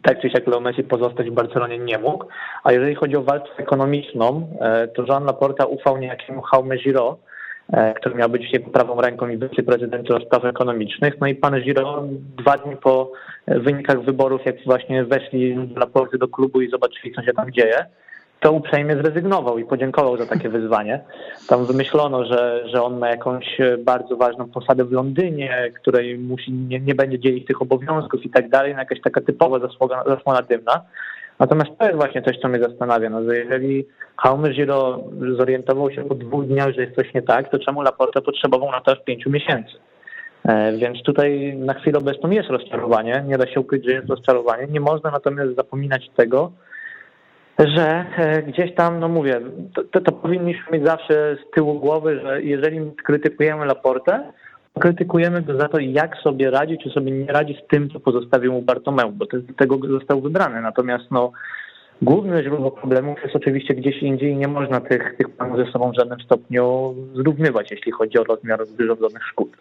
tak czy siak Leo Messi pozostać w Barcelonie nie mógł. A jeżeli chodzi o walkę ekonomiczną, to Jean Laporta ufał niejakiemu Jaume Giro, E, który miał być prawą ręką i wiceprezydentem do spraw ekonomicznych. No i pan Giro dwa dni po wynikach wyborów, jak właśnie weszli na porty do klubu i zobaczyli, co się tam dzieje, to uprzejmie zrezygnował i podziękował za takie wyzwanie. Tam wymyślono, że, że on ma jakąś bardzo ważną posadę w Londynie, której musi, nie, nie będzie dzielić tych obowiązków i tak dalej, no jakaś taka typowa zasłona, zasłona dymna. Natomiast to jest właśnie coś, co mnie zastanawia, no, że jeżeli Jaume Giro zorientował się po dwóch dniach, że jest coś nie tak, to czemu Laporta potrzebował na to aż pięciu miesięcy? E, więc tutaj na chwilę obecną jest rozczarowanie, nie da się ukryć, że jest rozczarowanie. Nie można natomiast zapominać tego, że e, gdzieś tam, no mówię, to, to, to powinniśmy mieć zawsze z tyłu głowy, że jeżeli krytykujemy Laportę, krytykujemy go za to, jak sobie radzi, czy sobie nie radzi z tym, co pozostawił mu Bartomeu, bo do tego został wybrany. Natomiast no, główne źródło problemów jest oczywiście gdzieś indziej i nie można tych, tych planów ze sobą w żadnym stopniu zrównywać, jeśli chodzi o rozmiar wyrządzonych szkód.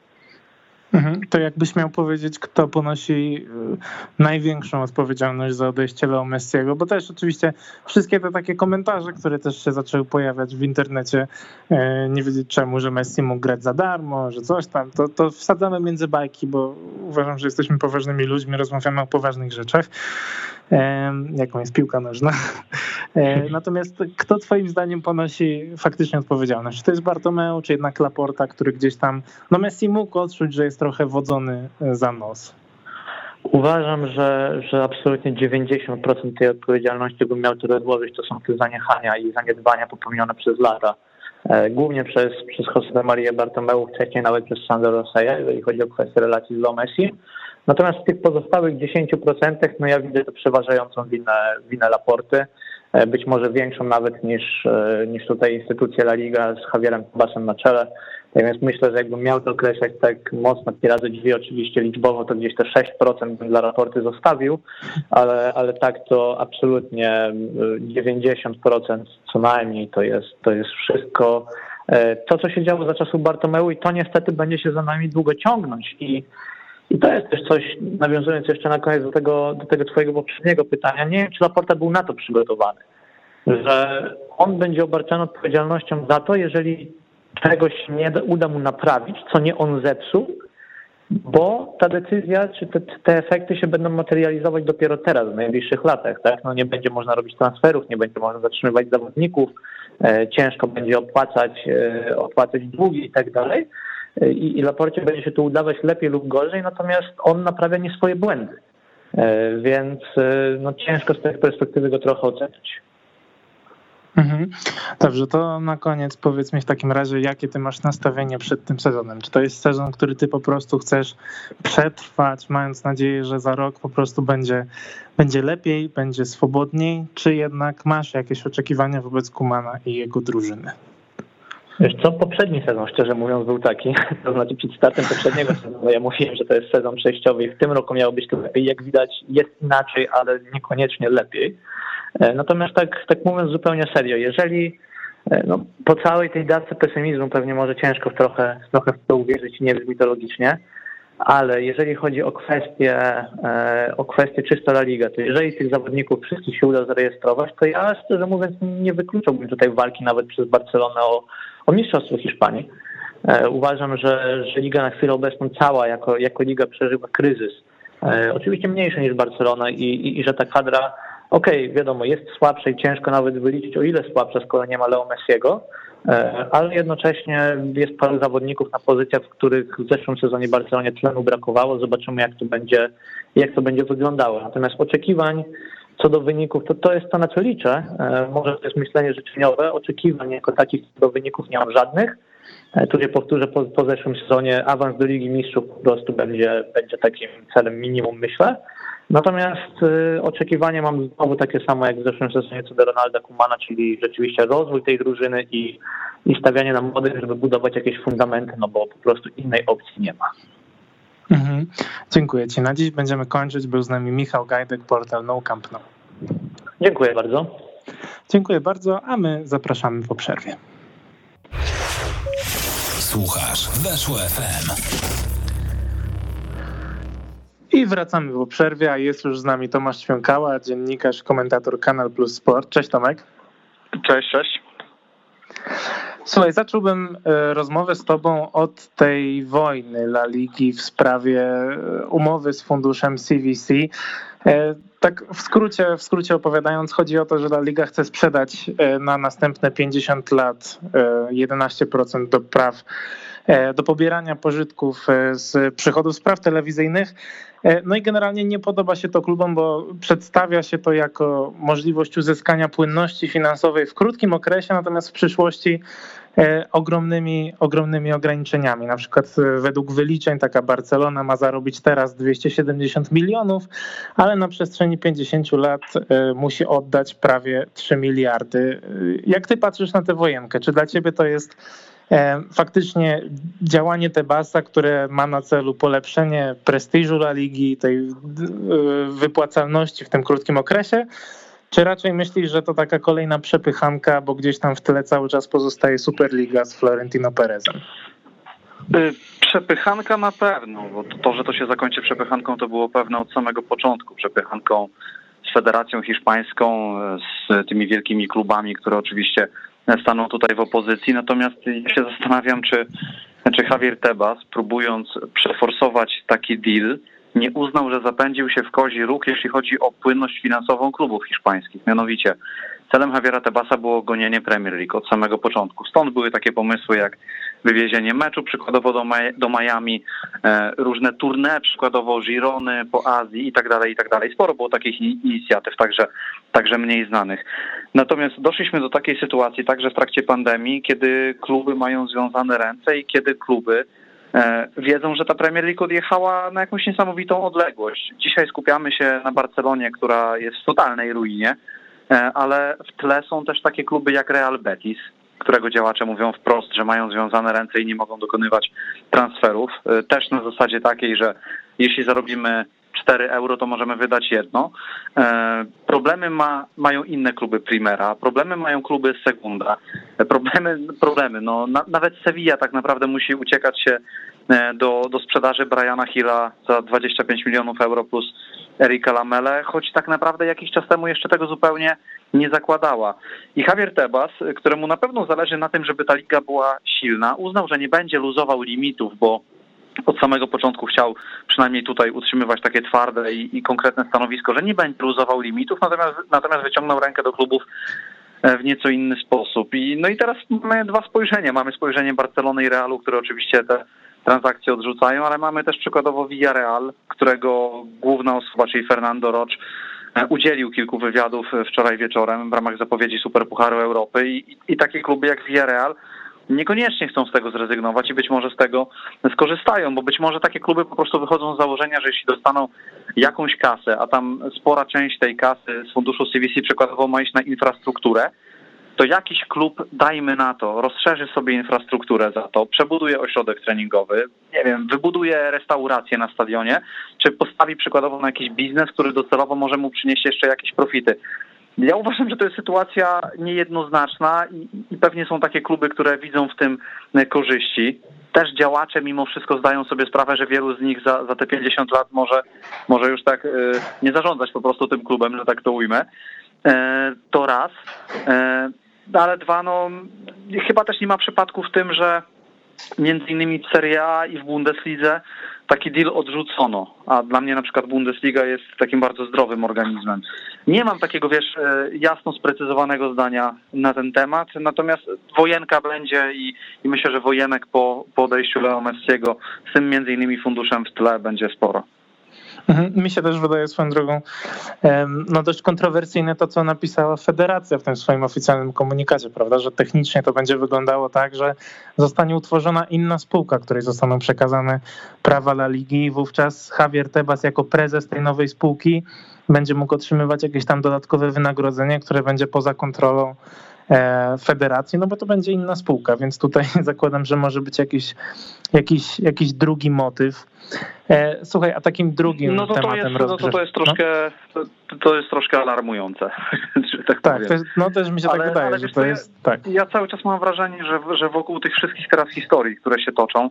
Mhm. To jakbyś miał powiedzieć, kto ponosi y, największą odpowiedzialność za odejście Leo Messiego, bo też oczywiście wszystkie te takie komentarze, które też się zaczęły pojawiać w internecie, y, nie wiedzieć czemu, że Messi mógł grać za darmo, że coś tam, to, to wsadzamy między bajki, bo uważam, że jesteśmy poważnymi ludźmi, rozmawiamy o poważnych rzeczach jaką jest piłka nożna. [laughs] E, natomiast kto twoim zdaniem ponosi faktycznie odpowiedzialność? Czy to jest Bartomeu, czy jednak Laporta, który gdzieś tam, no Messi mógł odczuć, że jest trochę wodzony e, za nos? Uważam, że, że absolutnie 90% tej odpowiedzialności, bym miał tu odłożyć, to są te zaniechania i zaniedbania popełnione przez lata. E, głównie przez, przez José Maria Bartomeu, wcześniej nawet przez Sandro Roseja, jeżeli chodzi o kwestię relacji z Messi. Natomiast w tych pozostałych 10% no ja widzę przeważającą winę, winę Laporty, e, być może większą nawet niż, e, niż tutaj instytucja La Liga z Javierem Kubasem na czele. Więc myślę, że jakbym miał to określać tak mocno razy drzwi, oczywiście liczbowo, to gdzieś te 6% bym dla raporty zostawił, ale, ale tak to absolutnie 90% co najmniej to jest, to jest wszystko e, to, co się działo za czasów Bartomeu i to niestety będzie się za nami długo ciągnąć i i to jest też coś, nawiązując jeszcze na koniec do tego, do tego twojego poprzedniego pytania, nie wiem, czy Laporta był na to przygotowany, że on będzie obarczany odpowiedzialnością za to, jeżeli czegoś nie uda mu naprawić, co nie on zepsuł, bo ta decyzja, czy te, te, efekty się będą materializować dopiero teraz, w najbliższich latach. Tak? No nie będzie można robić transferów, nie będzie można zatrzymywać zawodników, e, ciężko będzie opłacać, e, opłacać długi i tak dalej i, i Laporcie będzie się tu udawać lepiej lub gorzej, natomiast on naprawia nie swoje błędy. E, więc e, no, ciężko z tej perspektywy go trochę ocenić. Mhm. Dobrze, to na koniec powiedz mi w takim razie, jakie ty masz nastawienie przed tym sezonem? Czy to jest sezon, który ty po prostu chcesz przetrwać, mając nadzieję, że za rok po prostu będzie, będzie lepiej, będzie swobodniej, czy jednak masz jakieś oczekiwania wobec Kumana i jego drużyny? Wiesz co, poprzedni sezon, szczerze mówiąc, był taki, [laughs] to znaczy przed startem poprzedniego sezonu ja mówiłem, że to jest sezon przejściowy i w tym roku miało być to lepiej. Jak widać jest inaczej, ale niekoniecznie lepiej. E, natomiast tak, tak mówiąc zupełnie serio, jeżeli e, no, po całej tej dace pesymizmu pewnie może ciężko w trochę, trochę w to uwierzyć i nie brzmi to logicznie, ale jeżeli chodzi o kwestię, e, o kwestię czysto La Liga, to jeżeli tych zawodników wszystkich się uda zarejestrować, to ja szczerze mówiąc nie wykluczałbym tutaj walki nawet przez Barcelonę o, o mistrzostwo Hiszpanii. E, uważam, że, że liga na chwilę obecną cała jako, jako liga przeżywa kryzys. E, oczywiście mniejszy niż Barcelona i, i, i że ta kadra, okej, okay, wiadomo, jest słabsza i ciężko nawet wyliczyć o ile słabsza, skoro nie ma Leo Messiego, E, ale jednocześnie jest paru zawodników na pozycjach, w których w zeszłym sezonie Barcelonie tlenu brakowało. Zobaczymy, jak to będzie, jak to będzie wyglądało. Natomiast oczekiwań co do wyników, to to jest to, na co liczę. E, może to jest myślenie życzeniowe. Oczekiwań jako takich do wyników nie mam żadnych. E, tu się powtórzę, po, po zeszłym sezonie awans do Ligi Mistrzów po prostu będzie, będzie takim celem minimum, myślę. Natomiast y, oczekiwania mam znowu takie samo jak w zeszłym sezonie co do Ronalda Kumana, czyli rzeczywiście rozwój tej drużyny i, i stawianie na młodych, żeby budować jakieś fundamenty, no bo po prostu innej opcji nie ma. Mhm. Dziękuję Ci. Na dziś będziemy kończyć. Był z nami Michał Gajdek, portal No Camp No. Dziękuję bardzo. Dziękuję bardzo, a my zapraszamy po przerwie. Słuchasz Weszło FM. I wracamy po przerwie, a jest już z nami Tomasz Świąkała, dziennikarz, komentator Kanal Plus Sport. Cześć Tomek. Cześć, cześć. Słuchaj, zacząłbym e, rozmowę z Tobą od tej wojny La Ligi w sprawie e, umowy z funduszem CVC. E, tak w skrócie, w skrócie opowiadając, chodzi o to, że La Liga chce sprzedać na następne 50 lat 11% do praw do pobierania pożytków z przychodów z praw telewizyjnych. No i generalnie nie podoba się to klubom, bo przedstawia się to jako możliwość uzyskania płynności finansowej w krótkim okresie, natomiast w przyszłości E, ogromnymi, ogromnymi ograniczeniami. Na przykład e, według wyliczeń taka Barcelona ma zarobić teraz 270 milionów, ale na przestrzeni 50 lat e, musi oddać prawie 3 miliardy. Jak ty patrzysz na tę wojenkę? Czy dla ciebie to jest faktycznie działanie Tebasa, które ma na celu polepszenie prestiżu La Ligi, tej wypłacalności w tym krótkim okresie, czy raczej myślisz, że to taka kolejna przepychanka, bo gdzieś tam w tyle cały czas pozostaje Superliga z Florentino Perezem? Y, przepychanka na pewno, bo to, że to się zakończy przepychanką, to było pewne od samego początku. Przepychanką z Federacją Hiszpańską, z tymi wielkimi klubami, które oczywiście staną tutaj w opozycji. Natomiast ja się zastanawiam, czy, czy Javier Tebas, próbując przeforsować taki deal, nie uznał, że zapędził się w kozi róg, jeśli chodzi o płynność finansową klubów hiszpańskich. Mianowicie celem Javiera Tebasa było gonienie Premier League od samego początku. Stąd były takie pomysły jak wywiezienie meczu przykładowo do, do Miami, e, różne tournée przykładowo Girony po Azji i tak dalej, i tak dalej. Sporo było takich inicjatyw, także, także mniej znanych. Natomiast doszliśmy do takiej sytuacji także w trakcie pandemii, kiedy kluby mają związane ręce i kiedy kluby wiedzą, że ta Premier League odjechała na jakąś niesamowitą odległość. Dzisiaj skupiamy się na Barcelonie, która jest w totalnej ruinie, e, ale w tle są też takie kluby jak Real Betis, którego działacze mówią wprost, że mają związane ręce i nie mogą dokonywać transferów. E, też na zasadzie takiej, że jeśli zarobimy 4 euro, to możemy wydać jedno. Problemy ma, mają inne kluby Primera, problemy mają kluby Segunda. Problemy, problemy. No, na, nawet Sevilla tak naprawdę musi uciekać się e, do, do sprzedaży Briana Hilla za 25 milionów euro plus Erika Lamele, choć tak naprawdę jakiś czas temu jeszcze tego zupełnie nie zakładała. I Javier Tebas, któremu na pewno zależy na tym, żeby ta liga była silna, uznał, że nie będzie luzował limitów, bo od samego początku chciał przynajmniej tutaj utrzymywać takie twarde i, i konkretne stanowisko, że nie będzie luzował limitów, natomiast, natomiast wyciągnął rękę do klubów e, w nieco inny sposób. I, no i teraz mamy dwa spojrzenia. Mamy spojrzenie Barcelony i Realu, które oczywiście te transakcje odrzucają, ale mamy też przykładowo Villarreal, którego główna osoba, czyli Fernando Roch, e, udzielił kilku wywiadów wczoraj wieczorem w ramach zapowiedzi Superpucharu Europy i, i takie kluby jak Villarreal niekoniecznie chcą z tego zrezygnować i być może z tego skorzystają, bo być może takie kluby po prostu wychodzą z założenia, że jeśli dostaną jakąś kasę, a tam spora część tej kasy z funduszu CVC przykładowo ma iść na infrastrukturę, to jakiś klub, dajmy na to, rozszerzy sobie infrastrukturę za to, przebuduje ośrodek treningowy, nie wiem, wybuduje restaurację na stadionie, czy postawi przykładowo na jakiś biznes, który docelowo może mu przynieść jeszcze jakieś profity. Ja uważam, że to jest sytuacja niejednoznaczna i, i pewnie są takie kluby, które widzą w tym korzyści. Też działacze mimo wszystko zdają sobie sprawę, że wielu z nich za, za te 50 lat może, może już tak y, nie zarządzać po prostu tym klubem, że tak to ujmę. E, to raz. E, ale dwa, no chyba też nie ma przypadku w tym, że między innymi w Serie A i w Bundeslidze taki deal odrzucono, a dla mnie na przykład Bundesliga jest takim bardzo zdrowym organizmem. Nie mam takiego, wiesz, e, jasno sprecyzowanego zdania na ten temat, natomiast wojenka będzie i, i myślę, że wojenek po, po odejściu Leo Messiego z tym między innymi funduszem w tle będzie sporo. Mhm. Mi się też wydaje swoją drogą no dość kontrowersyjne to, co napisała Federacja w tym swoim oficjalnym komunikacie, prawda, że technicznie to będzie wyglądało tak, że zostanie utworzona inna spółka, której zostaną przekazane prawa dla ligi i wówczas Javier Tebas jako prezes tej nowej spółki będzie mógł otrzymywać jakieś tam dodatkowe wynagrodzenie, które będzie poza kontrolą e, federacji, no bo to będzie inna spółka, więc tutaj [laughs] zakładam, że może być jakiś, jakiś, jakiś drugi motyw. E, słuchaj, a takim drugim no to tematem to jest, no to, to jest troszkę no? to, to, jest troszkę alarmujące. [laughs] tak, tak jest, no też mi się tak ale, tak wydaje, że to jest ja, tak. Ja cały czas mam wrażenie, że, że wokół tych wszystkich teraz historii, które się toczą,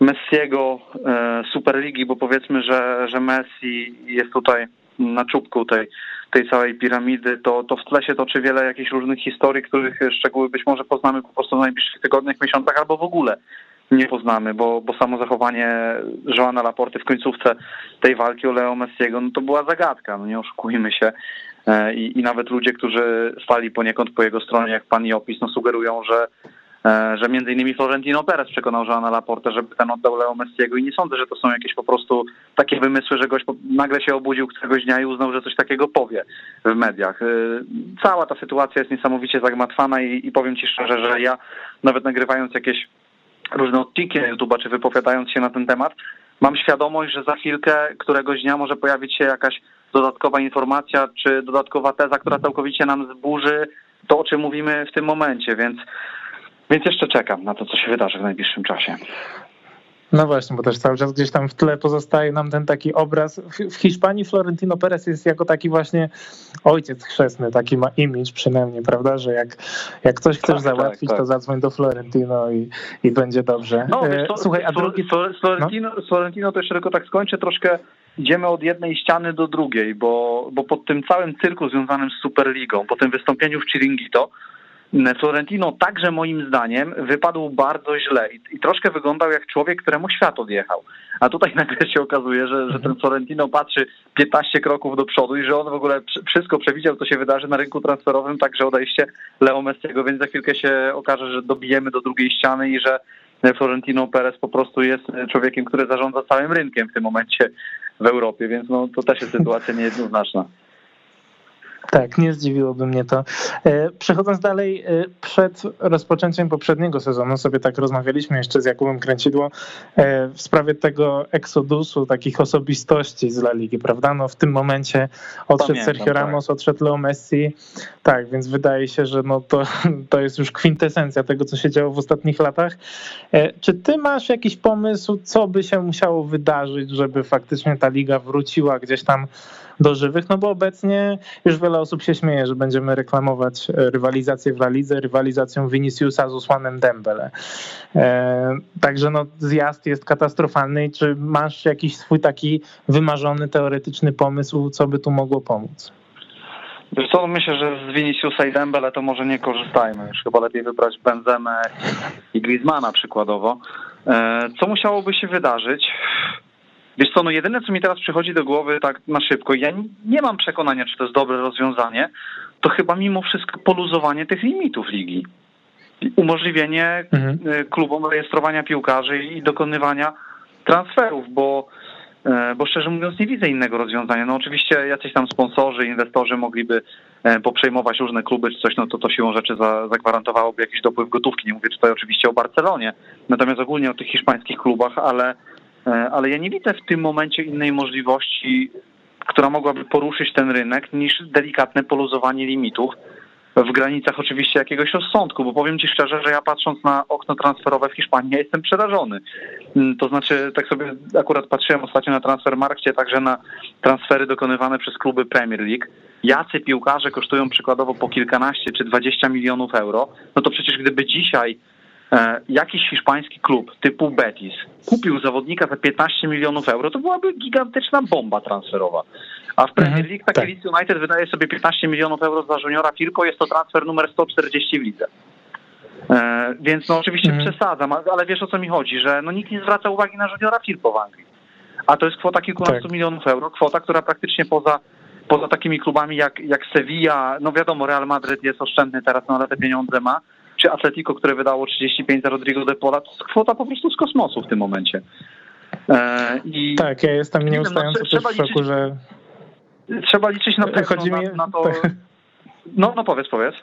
Messiego, e, Superligi, bo powiedzmy, że, że Messi jest tutaj na czubku tej, tej całej piramidy, to, to w tle się toczy wiele jakichś różnych historii, których szczegóły być może poznamy po prostu w najbliższych tygodniach, miesiącach albo w ogóle nie poznamy, bo, bo samo zachowanie Joana Laporty w końcówce tej walki o Leo Messiego, no to była zagadka, no nie oszukujmy się. E, I, I nawet ludzie, którzy stali poniekąd po jego stronie, jak pan Jopis, no sugerują, że że między innymi Florentino Perez przekonał Joana Laporte, żeby ten oddał Leo Messiego i nie sądzę, że to są jakieś po prostu takie wymysły, że gość nagle się obudził któregoś dnia i uznał, że coś takiego powie w mediach. E, cała ta sytuacja jest niesamowicie zagmatwana i, i powiem Ci szczerze, że ja nawet nagrywając jakieś różne odcinki na YouTube'a, czy wypowiadając się na ten temat, mam świadomość, że za chwilkę któregoś dnia może pojawić się jakaś dodatkowa informacja, czy dodatkowa teza, która całkowicie nam zburzy to, o czym mówimy w tym momencie, więc więc jeszcze czekam na to, co się wydarzy w najbliższym czasie. No właśnie, bo też cały czas gdzieś tam w tle pozostaje nam ten taki obraz. W Hiszpanii Florentino Perez jest jako taki właśnie ojciec chrzestny, taki ma image przynajmniej, prawda, że jak, jak coś chcesz tak, załatwić, tak, tak. to zadzwoń do Florentino i, i będzie dobrze. No, wiesz, to, Słuchaj, a drugi... Florentino, no? Florentino to jeszcze tylko tak skończę, troszkę idziemy od jednej ściany do drugiej, bo, bo pod tym całym cyrku związanym z Superligą, po tym wystąpieniu w Chiringuito, Florentino także moim zdaniem wypadł bardzo źle i, i, troszkę wyglądał jak człowiek, któremu świat odjechał. A tutaj [laughs] nagle się okazuje, że, że ten Florentino patrzy 15 kroków do przodu i że on w ogóle wszystko przewidział, co się wydarzy na rynku transferowym, także odejście Leo Messiego, więc za chwilkę się okaże, że dobijemy do drugiej ściany i że Florentino Perez po prostu jest człowiekiem, który zarządza całym rynkiem w tym momencie w Europie, więc no, to też jest sytuacja [laughs] niejednoznaczna. Tak, nie zdziwiłoby mnie to. E, przechodząc dalej, e, przed rozpoczęciem poprzedniego sezonu sobie tak rozmawialiśmy jeszcze z Jakubem Kręcidło e, w sprawie tego eksodusu takich osobistości z La Ligi, prawda? No w tym momencie odszedł Pamiętam, Sergio tak. Ramos, tak. odszedł Leo Messi, tak, więc wydaje się, że no to, [laughs] to jest już kwintesencja tego, co się działo w ostatnich latach. Czy ty masz jakiś pomysł, co by się musiało wydarzyć, żeby faktycznie ta liga wróciła gdzieś tam do żywych, no bo obecnie już wiele osób się śmieje, że będziemy reklamować e, rywalizację w La rywalizacją Viniciusa z Usłanem Dembele. E, także no, zjazd jest katastrofalny. Czy masz jakiś swój taki wymarzony, teoretyczny pomysł, co by tu mogło pomóc? Wiesz co, myślę, że z Viniciusa i Dembele to może nie korzystajmy. Już chyba lepiej wybrać Benzemę i Griezmana przykładowo. E, co musiałoby się wydarzyć? Wiesz co, no jedyne, co mi teraz przychodzi do głowy tak na szybko, ja nie mam przekonania, czy to jest dobre rozwiązanie, to chyba mimo wszystko poluzowanie tych limitów ligi. Umożliwienie mhm. Y, klubom rejestrowania piłkarzy i dokonywania transferów, bo, e, bo szczerze mówiąc nie widzę innego rozwiązania. No oczywiście jacyś tam sponsorzy, inwestorzy mogliby e, poprzejmować różne kluby czy coś, no to to siłą rzeczy zagwarantowałoby jakiś dopływ gotówki. Nie mówię tutaj oczywiście o Barcelonie, natomiast ogólnie o tych hiszpańskich klubach, ale E, ale ja nie widzę w tym momencie innej możliwości, która mogłaby poruszyć ten rynek, niż delikatne poluzowanie limitów w granicach oczywiście jakiegoś rozsądku, bo powiem Ci szczerze, że ja patrząc na okno transferowe w Hiszpanii, ja jestem przerażony. Mm, to znaczy, tak sobie akurat patrzyłem ostatnio na Transfermarkcie, także na transfery dokonywane przez kluby Premier League. Jacy piłkarze kosztują przykładowo po kilkanaście czy dwadzieścia milionów euro, no to przecież gdyby dzisiaj E, jakiś hiszpański klub typu Betis kupił zawodnika za 15 milionów euro, to byłaby gigantyczna bomba transferowa. A w Premier mhm, League taki tak. Leeds United wydaje sobie 15 milionów euro za juniora Firpo, jest to transfer numer 140 w lidze. E, więc no oczywiście mhm. przesadzam, ale wiesz o co mi chodzi, że no nikt nie zwraca uwagi na juniora Firpo w Anglii. A to jest kwota kilkunastu tak. milionów euro, kwota, która praktycznie poza poza takimi klubami jak, jak Sevilla, no wiadomo, Real Madrid jest oszczędny teraz, no ale te pieniądze ma, czy Atletico, które wydało 35 za Rodrigo de Pola, to jest kwota po prostu z kosmosu w tym momencie. E, I tak, ja jestem nieustająco no, też w szoku, że... Trzeba liczyć na pewno mi... na, na to... [laughs] No, no powiedz, powiedz.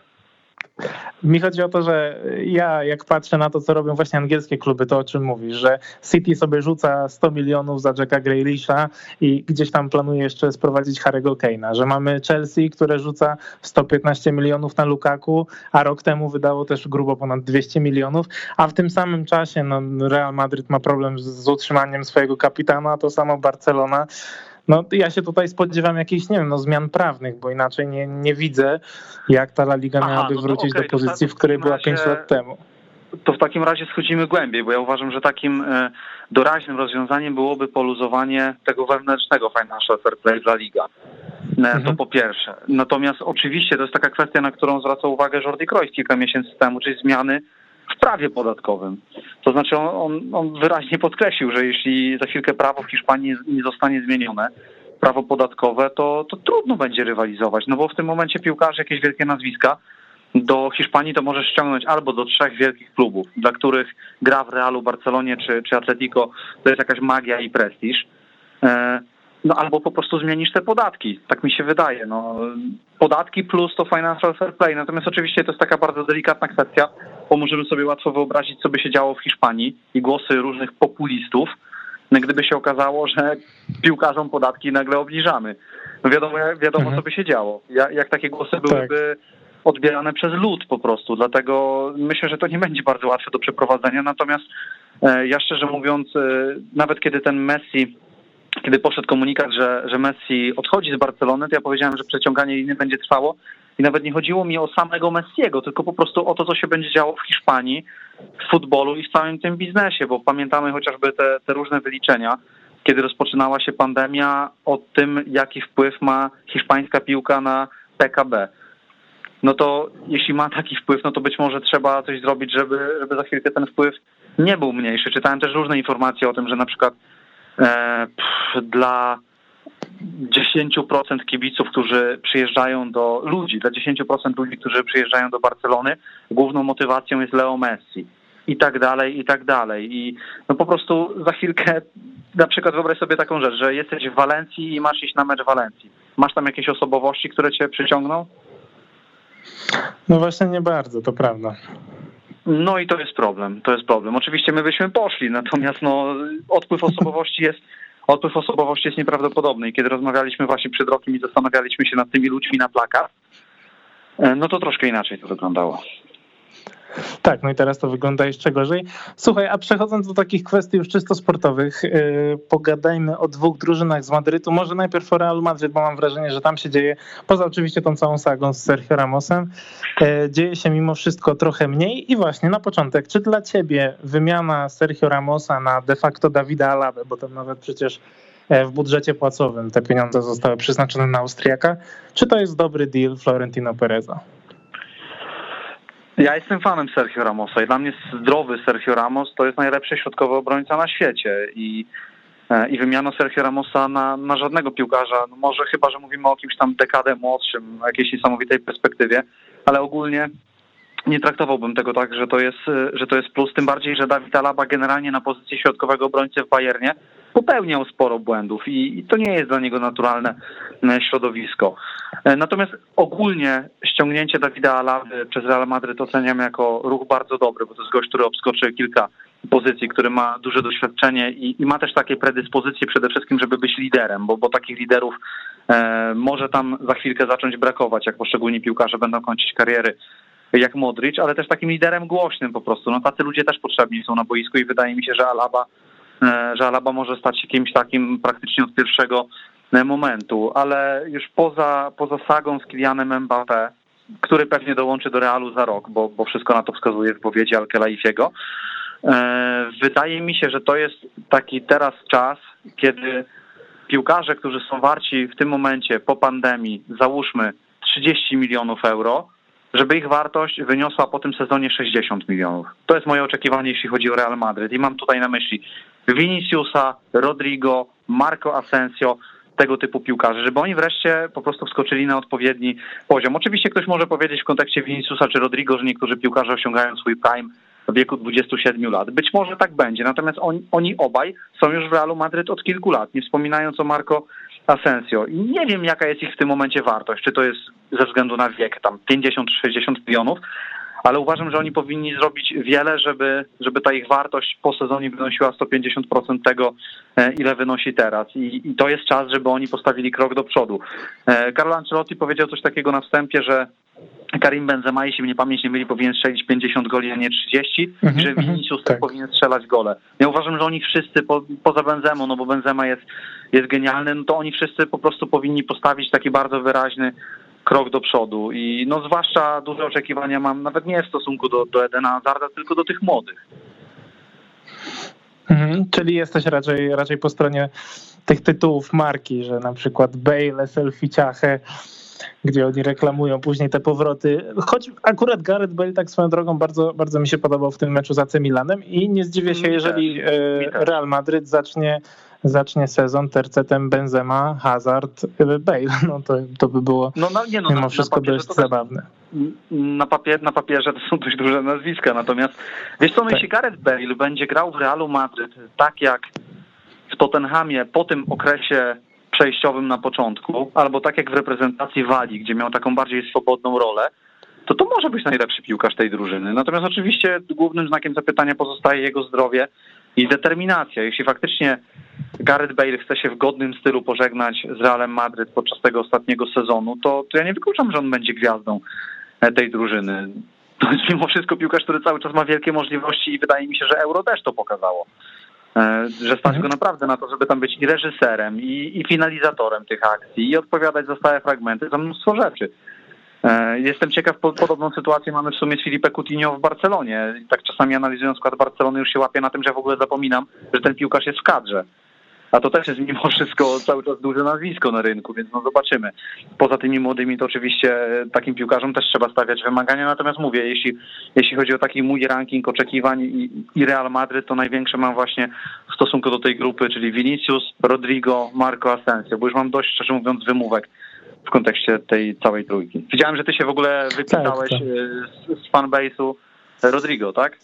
Mi chodzi o to, że ja jak patrzę na to, co robią właśnie angielskie kluby, to o czym mówisz, że City sobie rzuca 100 milionów za Jacka Grealisha i gdzieś tam planuje jeszcze sprowadzić Harry'ego Kane'a, że mamy Chelsea, które rzuca 115 milionów na Lukaku, a rok temu wydało też grubo ponad 200 milionów, a w tym samym czasie no, Real Madrid ma problem z utrzymaniem swojego kapitana, to samo Barcelona. No ja się tutaj spodziewam jakichś, nie wiem, no, zmian prawnych, bo inaczej nie, nie widzę, jak ta La Liga Aha, miałaby no wrócić okay, do pozycji, w której była 5 lat temu. To w takim razie schodzimy głębiej, bo ja uważam, że takim e, doraźnym rozwiązaniem byłoby poluzowanie tego wewnętrznego financial fair play dla Liga. E, to mhm. po pierwsze. Natomiast oczywiście to jest taka kwestia, na którą zwraca uwagę Jordi Cruyff kilka miesięcy temu, czyli zmiany w prawie podatkowym. To znaczy on, on wyraźnie podkreślił, że jeśli za chwilkę prawo w Hiszpanii nie zostanie zmienione, prawo podatkowe, to, to trudno będzie rywalizować, no bo w tym momencie piłkarze, jakieś wielkie nazwiska, do Hiszpanii to możesz ściągnąć albo do trzech wielkich klubów, dla których gra w Realu, Barcelonie czy, czy Atletico to jest jakaś magia i prestiż. No albo po prostu zmienisz te podatki, tak mi się wydaje. No, podatki plus to financial fair play. Natomiast oczywiście to jest taka bardzo delikatna kwestia, bo możemy sobie łatwo wyobrazić, co by się działo w Hiszpanii i głosy różnych populistów, no, gdyby się okazało, że piłkarzom podatki nagle obniżamy. No wiadomo, wiadomo mhm. co by się działo. Jak, jak takie głosy byłyby tak. odbierane przez lud po prostu. Dlatego myślę, że to nie będzie bardzo łatwe do przeprowadzenia. Natomiast e, ja szczerze mówiąc, e, nawet kiedy ten Messi kiedy poszedł komunikat, że, że Messi odchodzi z Barcelony, to ja powiedziałem, że przeciąganie liny będzie trwało i nawet nie chodziło mi o samego Messiego, tylko po prostu o to, co się będzie działo w Hiszpanii, w futbolu i w całym tym biznesie, bo pamiętamy chociażby te, te różne wyliczenia, kiedy rozpoczynała się pandemia, o tym, jaki wpływ ma hiszpańska piłka na PKB. No to jeśli ma taki wpływ, no to być może trzeba coś zrobić, żeby, żeby za chwilkę ten wpływ nie był mniejszy. Czytałem też różne informacje o tym, że na przykład pff, dla 10% kibiców, którzy przyjeżdżają do ludzi, dla 10% ludzi, którzy przyjeżdżają do Barcelony, główną motywacją jest Leo Messi i tak dalej, i tak dalej. I no po prostu za chwilkę, na przykład wyobraź sobie taką rzecz, że jesteś w Walencji i masz iść na mecz Walencji. Masz tam jakieś osobowości, które cię przyciągną? No właśnie nie bardzo, to prawda. No i to jest problem, to jest problem. Oczywiście my byśmy poszli, natomiast no, odpływ osobowości jest odpływ osobowości jest nieprawdopodobny i kiedy rozmawialiśmy właśnie przed rokiem i zastanawialiśmy się nad tymi ludźmi na plakat, e, no to troszkę inaczej to wyglądało. Tak, no i teraz to wygląda jeszcze gorzej. Słuchaj, a przechodząc do takich kwestii już czysto sportowych, yy, pogadajmy o dwóch drużynach z Madrytu. Może najpierw o Real Madryt, bo mam wrażenie, że tam się dzieje, poza oczywiście tą całą sagą z Sergio Ramosem, yy, dzieje się mimo wszystko trochę mniej. I właśnie na początek, czy dla ciebie wymiana Sergio Ramosa na de facto Dawida Alabę, bo tam nawet przecież e, w budżecie płacowym te pieniądze zostały przeznaczone na Austriaka, czy to jest dobry deal Florentino Pereza? Ja jestem fanem Sergio Ramosa i dla mnie zdrowy Sergio Ramos to jest najlepszy środkowy obrońca na świecie i, e, i wymiana Sergio Ramosa na, na żadnego piłkarza, no może chyba, że mówimy o kimś tam dekadę młodszym, jakiejś niesamowitej perspektywie, ale ogólnie nie traktowałbym tego tak, że to jest, że to jest plus, tym bardziej, że Dawid Alaba generalnie na pozycji środkowego obrońcy w Bayernie popełniał sporo błędów i, i to nie jest dla niego naturalne e, środowisko. E, natomiast ogólnie ściągnięcie Dawida Alaby przez Real Madryt oceniam jako ruch bardzo dobry, bo to jest gość, który obskoczy kilka pozycji, który ma duże doświadczenie i, i ma też takie predyspozycje przede wszystkim, żeby być liderem, bo, bo takich liderów e, może tam za chwilkę zacząć brakować, jak poszczególni piłkarze będą kończyć kariery jak Modric, ale też takim liderem głośnym po prostu. No tacy ludzie też potrzebni są na boisku i wydaje mi się, że Alaba, e, że Alaba może stać się kimś takim praktycznie od pierwszego e, momentu, ale już poza, poza sagą z Kylianem Mbappé, który pewnie dołączy do Realu za rok, bo, bo wszystko na to wskazuje w powiedzi Alkelaifiego, e, wydaje mi się, że to jest taki teraz czas, kiedy piłkarze, którzy są warci w tym momencie po pandemii, załóżmy 30 milionów euro, żeby ich wartość wyniosła po tym sezonie 60 milionów. To jest moje oczekiwanie, jeśli chodzi o Real Madryt. I mam tutaj na myśli Viniciusa, Rodrigo, Marco Asensio, tego typu piłkarzy, żeby oni wreszcie po prostu wskoczyli na odpowiedni poziom. Oczywiście ktoś może powiedzieć w kontekście Viniciusa czy Rodrigo, że niektórzy piłkarze osiągają swój prime w wieku 27 lat. Być może tak będzie, natomiast oni, obaj są już w Realu Madryt od kilku lat. Nie wspominając o Marco Asensio. I nie wiem, jaka jest ich w tym momencie wartość. Czy to jest ze względu na wiek, tam 50-60 milionów, ale uważam, że oni powinni zrobić wiele, żeby, żeby ta ich wartość po sezonie wynosiła 150% tego, e, ile wynosi teraz. I, I, to jest czas, żeby oni postawili krok do przodu. E, Carlo Ancelotti powiedział coś takiego na wstępie, że Karim Benzema, jeśli mnie pamięć nie myli, powinien strzelić 50 goli, a nie 30, mm-hmm, że mhm, Vinicius tak. powinien strzelać gole. Ja uważam, że oni wszyscy, po, poza Benzemą, no bo Benzema jest, jest genialny, no to oni wszyscy po prostu powinni postawić taki bardzo wyraźny krok do przodu i no zwłaszcza duże oczekiwania mam nawet nie w stosunku do, do Edena Hazarda, tylko do tych młodych. Mhm, czyli jesteś raczej, raczej po stronie tych tytułów marki, że na przykład Bale, Selfie Ciachę, gdzie oni reklamują później te powroty. Choć akurat Gareth Bale tak swoją drogą bardzo, bardzo mi się podobał w tym meczu za C Milanem i nie zdziwię się, jeżeli e, Real Madryt zacznie zacznie sezon tercetem Benzema, Hazard, Bale. [laughs] No to, to by było no, no, nie, no, mimo na, wszystko na dość zabawne. Na, papier, na papierze to są dość duże nazwiska, natomiast wiesz co, no tak. jeśli Gareth Bale będzie grał w Realu Madryt tak jak w Tottenhamie po tym okresie przejściowym na początku, albo tak jak w reprezentacji Walii, gdzie miał taką bardziej swobodną rolę, to to może być najlepszy piłkarz tej drużyny. Natomiast oczywiście głównym znakiem zapytania pozostaje jego zdrowie i determinacja. Jeśli faktycznie Gareth Bale chce się w godnym stylu pożegnać z Realem Madryt podczas tego ostatniego sezonu, to, to ja nie wykluczam, że on będzie gwiazdą e, tej drużyny. To jest mimo wszystko piłkarz, który cały czas ma wielkie możliwości i wydaje mi się, że Euro też to pokazało. E, że stać mhm. go naprawdę na to, żeby tam być i reżyserem, i, i finalizatorem tych akcji, i odpowiadać za stałe fragmenty, za mnóstwo rzeczy. E, jestem ciekaw, podobną sytuację mamy w sumie z Filipe Coutinho w Barcelonie. Tak czasami analizując skład Barcelony już się łapię na tym, że w ogóle zapominam, że ten piłkarz jest w kadrze. A to też jest mimo [laughs] wszystko cały czas duże nazwisko na rynku, więc no zobaczymy. Poza tymi młodymi to oczywiście takim piłkarzom też trzeba stawiać wymagania, natomiast mówię, jeśli, jeśli chodzi o taki mój ranking oczekiwań i, i Real Madryt, to największe mam właśnie w stosunku do tej grupy, czyli Vinicius, Rodrigo, Marco Asensio, bo już mam dość, szczerze mówiąc, wymówek w kontekście tej całej trójki. Widziałem, że ty się w ogóle wypisałeś tak, tak. z, fanbase'u Rodrigo, tak?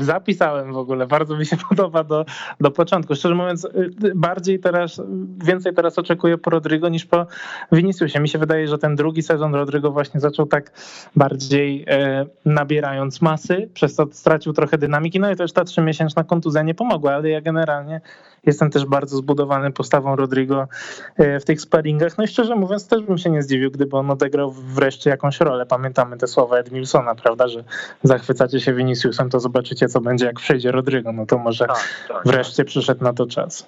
Zapisałem w ogóle, bardzo mi się [laughs] podoba do, do początku. Szczerze mówiąc, y, bardziej teraz, więcej teraz oczekuję po Rodrigo niż po Viniciusie. Mi się wydaje, że ten drugi sezon Rodrigo właśnie zaczął tak bardziej e, nabierając masy, przez to stracił trochę dynamiki, no i też ta trzymiesięczna kontuzja nie pomogła, ale ja generalnie jestem też bardzo zbudowany postawą Rodrigo e, w tych sparingach. No i szczerze mówiąc, też bym się nie zdziwił, gdyby on odegrał wreszcie jakąś rolę. Pamiętamy te słowa Edmilsona, prawda, że zachwycacie się Viniciusem, to zobaczycie, co będzie, jak przejdzie Rodrigo. No to może tak, tak, wreszcie tak. przyszedł na to czas.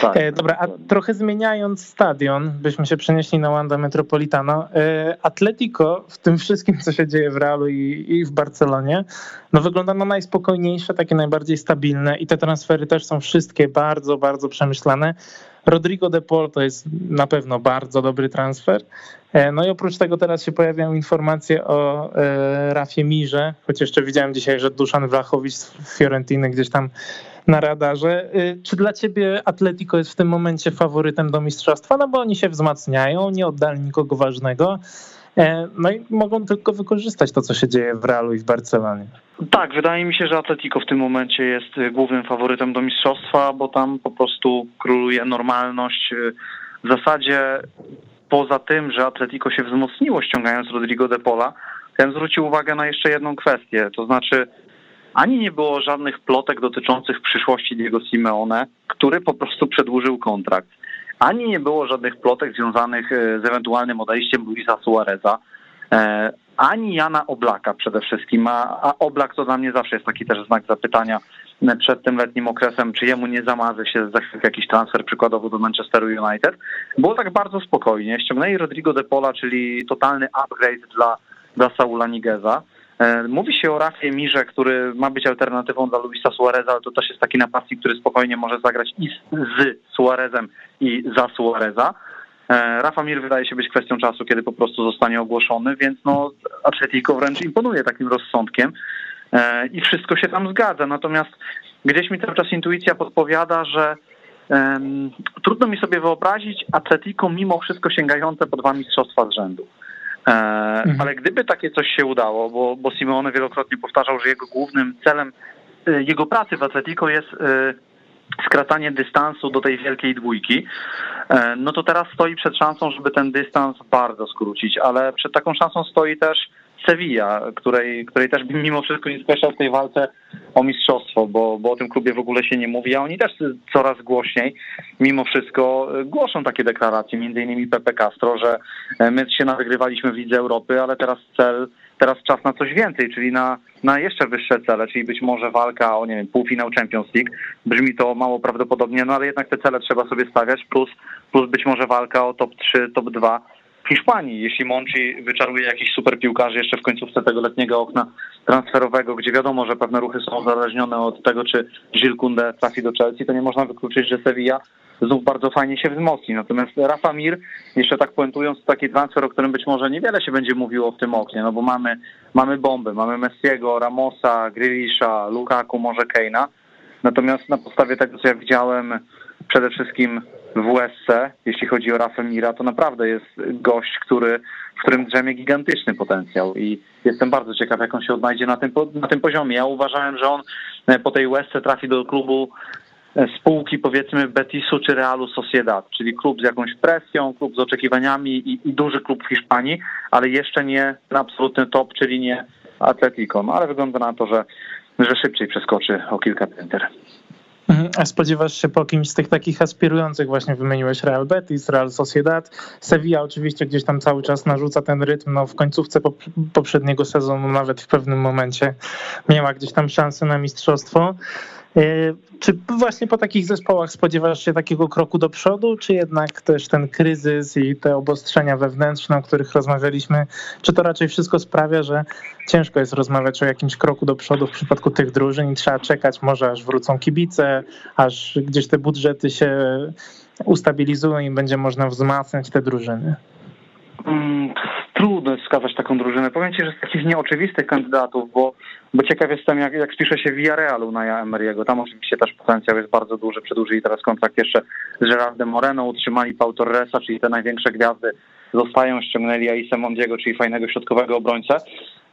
Tak, e, Dobra, a trochę zmieniając stadion, byśmy się przenieśli na Wanda Metropolitano. E, Atletico w tym wszystkim, co się dzieje w Realu i, i, w Barcelonie, no wygląda na najspokojniejsze, takie najbardziej stabilne i te transfery też są wszystkie bardzo, bardzo przemyślane. Rodrigo de Paul to jest na pewno bardzo dobry transfer. E, no i oprócz tego teraz się pojawiają informacje o e, Rafie Mirze, choć jeszcze widziałem dzisiaj, że Duszan Wlachowicz z Fiorentiny gdzieś tam na radarze. E, czy dla ciebie Atletico jest w tym momencie faworytem do mistrzostwa? No bo oni się wzmacniają, nie oddali nikogo ważnego. No i mogą tylko wykorzystać to, co się dzieje w Realu i w Barcelonie. Tak, wydaje mi się, że Atletico w tym momencie jest głównym faworytem do mistrzostwa, bo tam po prostu króluje normalność. W zasadzie poza tym, że Atletico się wzmocniło ściągając Rodrigo de Pola, chciałem zwrócić uwagę na jeszcze jedną kwestię, to znaczy ani nie było żadnych plotek dotyczących przyszłości Diego Simeone, który po prostu przedłużył kontrakt. Ani nie było żadnych plotek związanych e, z ewentualnym odejściem Luisa Suareza, e, ani Jana Oblaka przede wszystkim, a, Oblak to dla mnie zawsze jest taki też znak zapytania przed tym letnim okresem, czy jemu nie zamarzy się za jakiś transfer przykładowo do Manchesteru United. Było tak bardzo spokojnie. Ściągnęli Rodrigo de Pola, czyli totalny upgrade dla, dla Saula Nigueza. E, mówi się o Rafie Mirze, który ma być alternatywą dla Luisa Suareza, ale to też jest taki napastnik, który spokojnie może zagrać i z Suarezem i za Suareza. E, Rafa Mir wydaje się być kwestią czasu, kiedy po prostu zostanie ogłoszony, więc no Atletico wręcz imponuje takim rozsądkiem e, i wszystko się tam zgadza. Natomiast gdzieś mi cały czas intuicja podpowiada, że um, trudno mi sobie wyobrazić Atletico mimo wszystko sięgające po dwa mistrzostwa z rzędu. E, mhm. Ale gdyby takie coś się udało, bo, bo Simeone wielokrotnie powtarzał, że jego głównym celem jego pracy w Atletico jest skracanie dystansu do tej wielkiej dwójki, e, no to teraz stoi przed szansą, żeby ten dystans bardzo skrócić, ale przed taką szansą stoi też Sevilla, której, której też bym mimo wszystko nie skreślał w tej walce o mistrzostwo, bo, bo o tym klubie w ogóle się nie mówi, a oni też coraz głośniej mimo wszystko głoszą takie deklaracje, między innymi Pepe Castro, że e, my się nawygrywaliśmy w Lidze Europy, ale teraz cel teraz czas na coś więcej, czyli na, na jeszcze wyższe cele, czyli być może walka o nie wiem, półfinał Champions League. Brzmi to mało prawdopodobnie, no ale jednak te cele trzeba sobie stawiać, plus, plus być może walka o top 3, top 2 w Hiszpanii. Jeśli Monchi wyczaruje jakiś super piłkarzy jeszcze w końcówce tego letniego okna transferowego, gdzie wiadomo, że pewne ruchy są uzależnione od tego, czy Gilles Kunde trafi do Chelsea, to nie można wykluczyć, że Sevilla znów bardzo fajnie się wzmocni. Natomiast Rafa Mir, jeszcze tak puentując, taki transfer, o którym być może niewiele się będzie mówiło w tym oknie, no bo mamy, mamy bomby, mamy Messiego, Ramosa, Grealisha, Lukaku, może Keina. Natomiast na podstawie tego, co ja widziałem przede wszystkim w USC, jeśli chodzi o Rafa Mira, to naprawdę jest gość, który, w którym drzemie gigantyczny potencjał i jestem bardzo ciekaw, jak on się odnajdzie na tym, na tym poziomie. Ja uważałem, że on po tej USC trafi do klubu spółki powiedzmy Betisu czy Realu Sociedad, czyli klub z jakąś presją, klub z oczekiwaniami i, i duży klub w Hiszpanii, ale jeszcze nie na absolutny top, czyli nie Atletico. No ale wygląda na to, że, że szybciej przeskoczy o kilka pięter. Mhm. A spodziewasz się po kimś z tych takich aspirujących, właśnie wymieniłeś Real Betis, Real Sociedad, Sevilla oczywiście gdzieś tam cały czas narzuca ten rytm, no w końcówce poprzedniego sezonu nawet w pewnym momencie miała gdzieś tam szansę na mistrzostwo. E, czy właśnie po takich zespołach spodziewasz się takiego kroku do przodu, czy jednak też ten kryzys i te obostrzenia wewnętrzne, o których rozmawialiśmy, czy to raczej wszystko sprawia, że ciężko jest rozmawiać o jakimś kroku do przodu w przypadku tych drużyn i trzeba czekać może aż wrócą kibice, aż gdzieś te budżety się ustabilizują i będzie można wzmacniać te drużyny? Trudno wskazać taką drużynę. Powiem Ci, że z takich nieoczywistych kandydatów, bo, bo ciekaw jestem, jak, jak spisze się Villarrealu na Emery'ego. Tam oczywiście też potencjał jest bardzo duży. Przedłużyli teraz kontrakt jeszcze z Gerardem Moreno, utrzymali Pau Torresa, czyli te największe gwiazdy zostają, ściągnęli Aisę Mondiego, czyli fajnego środkowego obrońcę,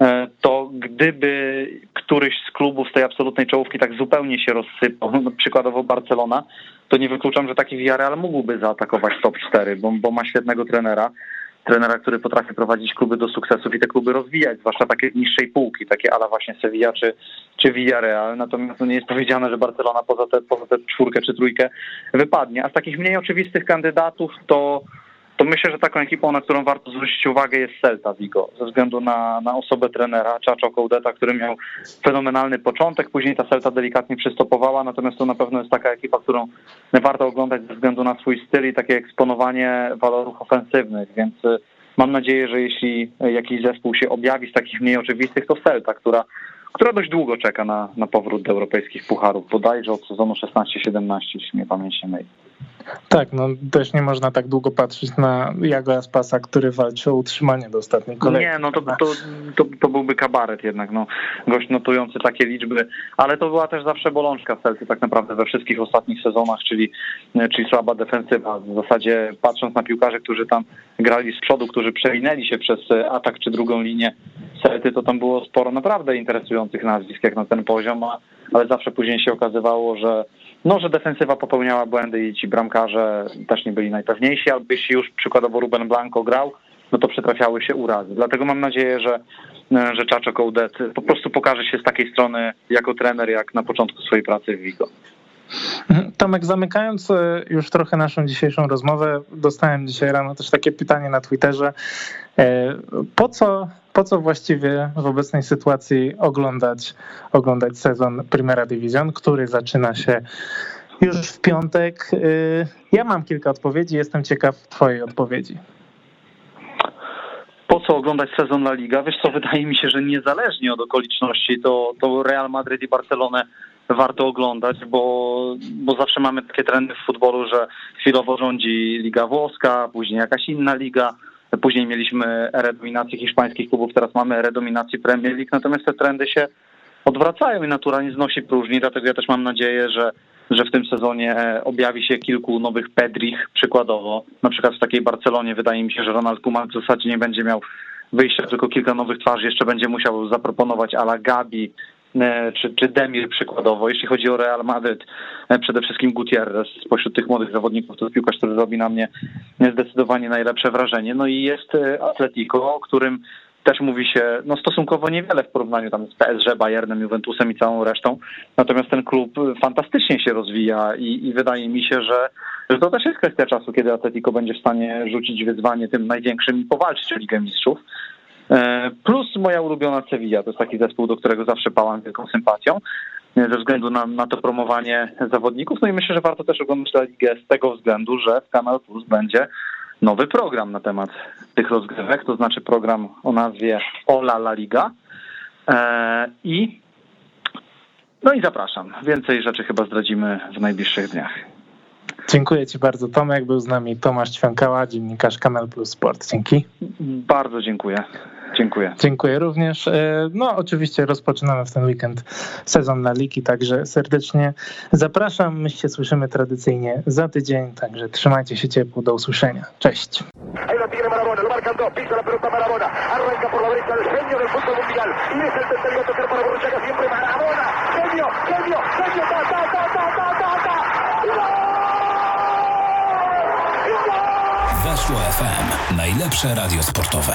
e, to gdyby któryś z klubów z tej absolutnej czołówki tak zupełnie się rozsypał, no, przykładowo Barcelona, to nie wykluczam, że taki Villarreal mógłby zaatakować top 4, bo, bo ma świetnego trenera trenera, który potrafi prowadzić kluby do sukcesów i te kluby rozwijać, zwłaszcza takie niższej półki, takie ala właśnie Sevilla czy, czy Villarreal. Natomiast no nie jest powiedziane, że Barcelona poza tę poza te czwórkę czy trójkę wypadnie. A z takich mniej oczywistych kandydatów to to myślę, że taką ekipą, na którą warto zwrócić uwagę jest Celta Vigo, ze względu na, na osobę trenera, Czaczo Koudeta, który miał fenomenalny początek, później ta Celta delikatnie przystopowała, natomiast to na pewno jest taka ekipa, którą warto oglądać ze względu na swój styl i takie eksponowanie walorów ofensywnych, więc y, mam nadzieję, że jeśli jakiś zespół się objawi z takich mniej oczywistych, to Celta, która która dość długo czeka na, na powrót do europejskich pucharów, bodajże od sezonu 16-17, jeśli mnie pamięć nie myli. Tak, no też nie można tak długo patrzeć na Jago Aspasa, który walczy o utrzymanie do ostatniej kolejki. Nie, no to, to, to, to byłby kabaret jednak, no. Gość notujący takie liczby, ale to była też zawsze bolączka Celty tak naprawdę we wszystkich ostatnich sezonach, czyli, czyli słaba defensywa. W zasadzie patrząc na piłkarzy, którzy tam grali z przodu, którzy przewinęli się przez atak czy drugą linię Celty, to tam było sporo naprawdę interesujących nazwisk jak na ten poziom, ale zawsze później się okazywało, że no, że defensywa popełniała błędy i ci bramkarze też nie byli najpewniejsi, albo jeśli już przykładowo Ruben Blanco grał, no to przytrafiały się urazy. Dlatego mam nadzieję, że, że Czaczo Kołdet po prostu pokaże się z takiej strony jako trener, jak na początku swojej pracy w Vigo. Tomek, zamykając e, już trochę naszą dzisiejszą rozmowę, dostałem dzisiaj rano też takie pytanie na Twitterze. E, po co, po co właściwie w obecnej sytuacji oglądać, oglądać sezon Primera Division, który zaczyna się już w piątek? E, ja mam kilka odpowiedzi, jestem ciekaw Twojej odpowiedzi. Po co oglądać sezon La Liga? Wiesz co, wydaje mi się, że niezależnie od okoliczności, to, to Real Madrid i Barcelonę warto oglądać, bo, bo zawsze mamy takie trendy w futbolu, że chwilowo rządzi Liga Włoska, później jakaś inna liga, później mieliśmy erę dominacji hiszpańskich klubów, teraz mamy erę dominacji Premier League, natomiast te trendy się odwracają i natura nie znosi próżni, dlatego ja też mam nadzieję, że że w tym sezonie objawi się kilku nowych Pedrich przykładowo. Na przykład w takiej Barcelonie wydaje mi się, że Ronald Koeman w zasadzie nie będzie miał wyjścia, tylko kilka nowych twarzy jeszcze będzie musiał zaproponować ala Gabi, e, czy, czy Demir przykładowo. Jeśli chodzi o Real Madryt, e, przede wszystkim Gutierrez spośród tych młodych zawodników, to piłkarz, który robi na mnie zdecydowanie najlepsze wrażenie. No i jest Atletico, o którym też mówi się no, stosunkowo niewiele w porównaniu tam z PSG, Bayernem, Juventusem i całą resztą. Natomiast ten klub fantastycznie się rozwija i, i wydaje mi się, że, że to też jest kwestia czasu, kiedy Atletico będzie w stanie rzucić wyzwanie tym największym i powalczyć o Ligę Mistrzów. E, plus moja ulubiona Sevilla, to jest taki zespół, do którego zawsze pałam wielką sympatią e, ze względu na, na to promowanie zawodników. No i myślę, że warto też oglądać tę ligę z tego względu, że w Kanal Plus będzie nowy program na temat tych rozgrywek, to znaczy program o nazwie Ola La Liga. E, I no i zapraszam. Więcej rzeczy chyba zdradzimy w najbliższych dniach. Dziękuję Ci bardzo, Tomek. Był z nami Tomasz Ćwiąkała, dziennikarz Kanal Plus Sport. Dzięki. Bardzo dziękuję. Dziękuję. Dziękuję również. E, no, oczywiście rozpoczynamy w ten weekend sezon na ligi, także serdecznie zapraszam. My się słyszymy tradycyjnie za tydzień, także trzymajcie się ciepło. Do usłyszenia. Cześć. Weszło FM. Najlepsze radio sportowe.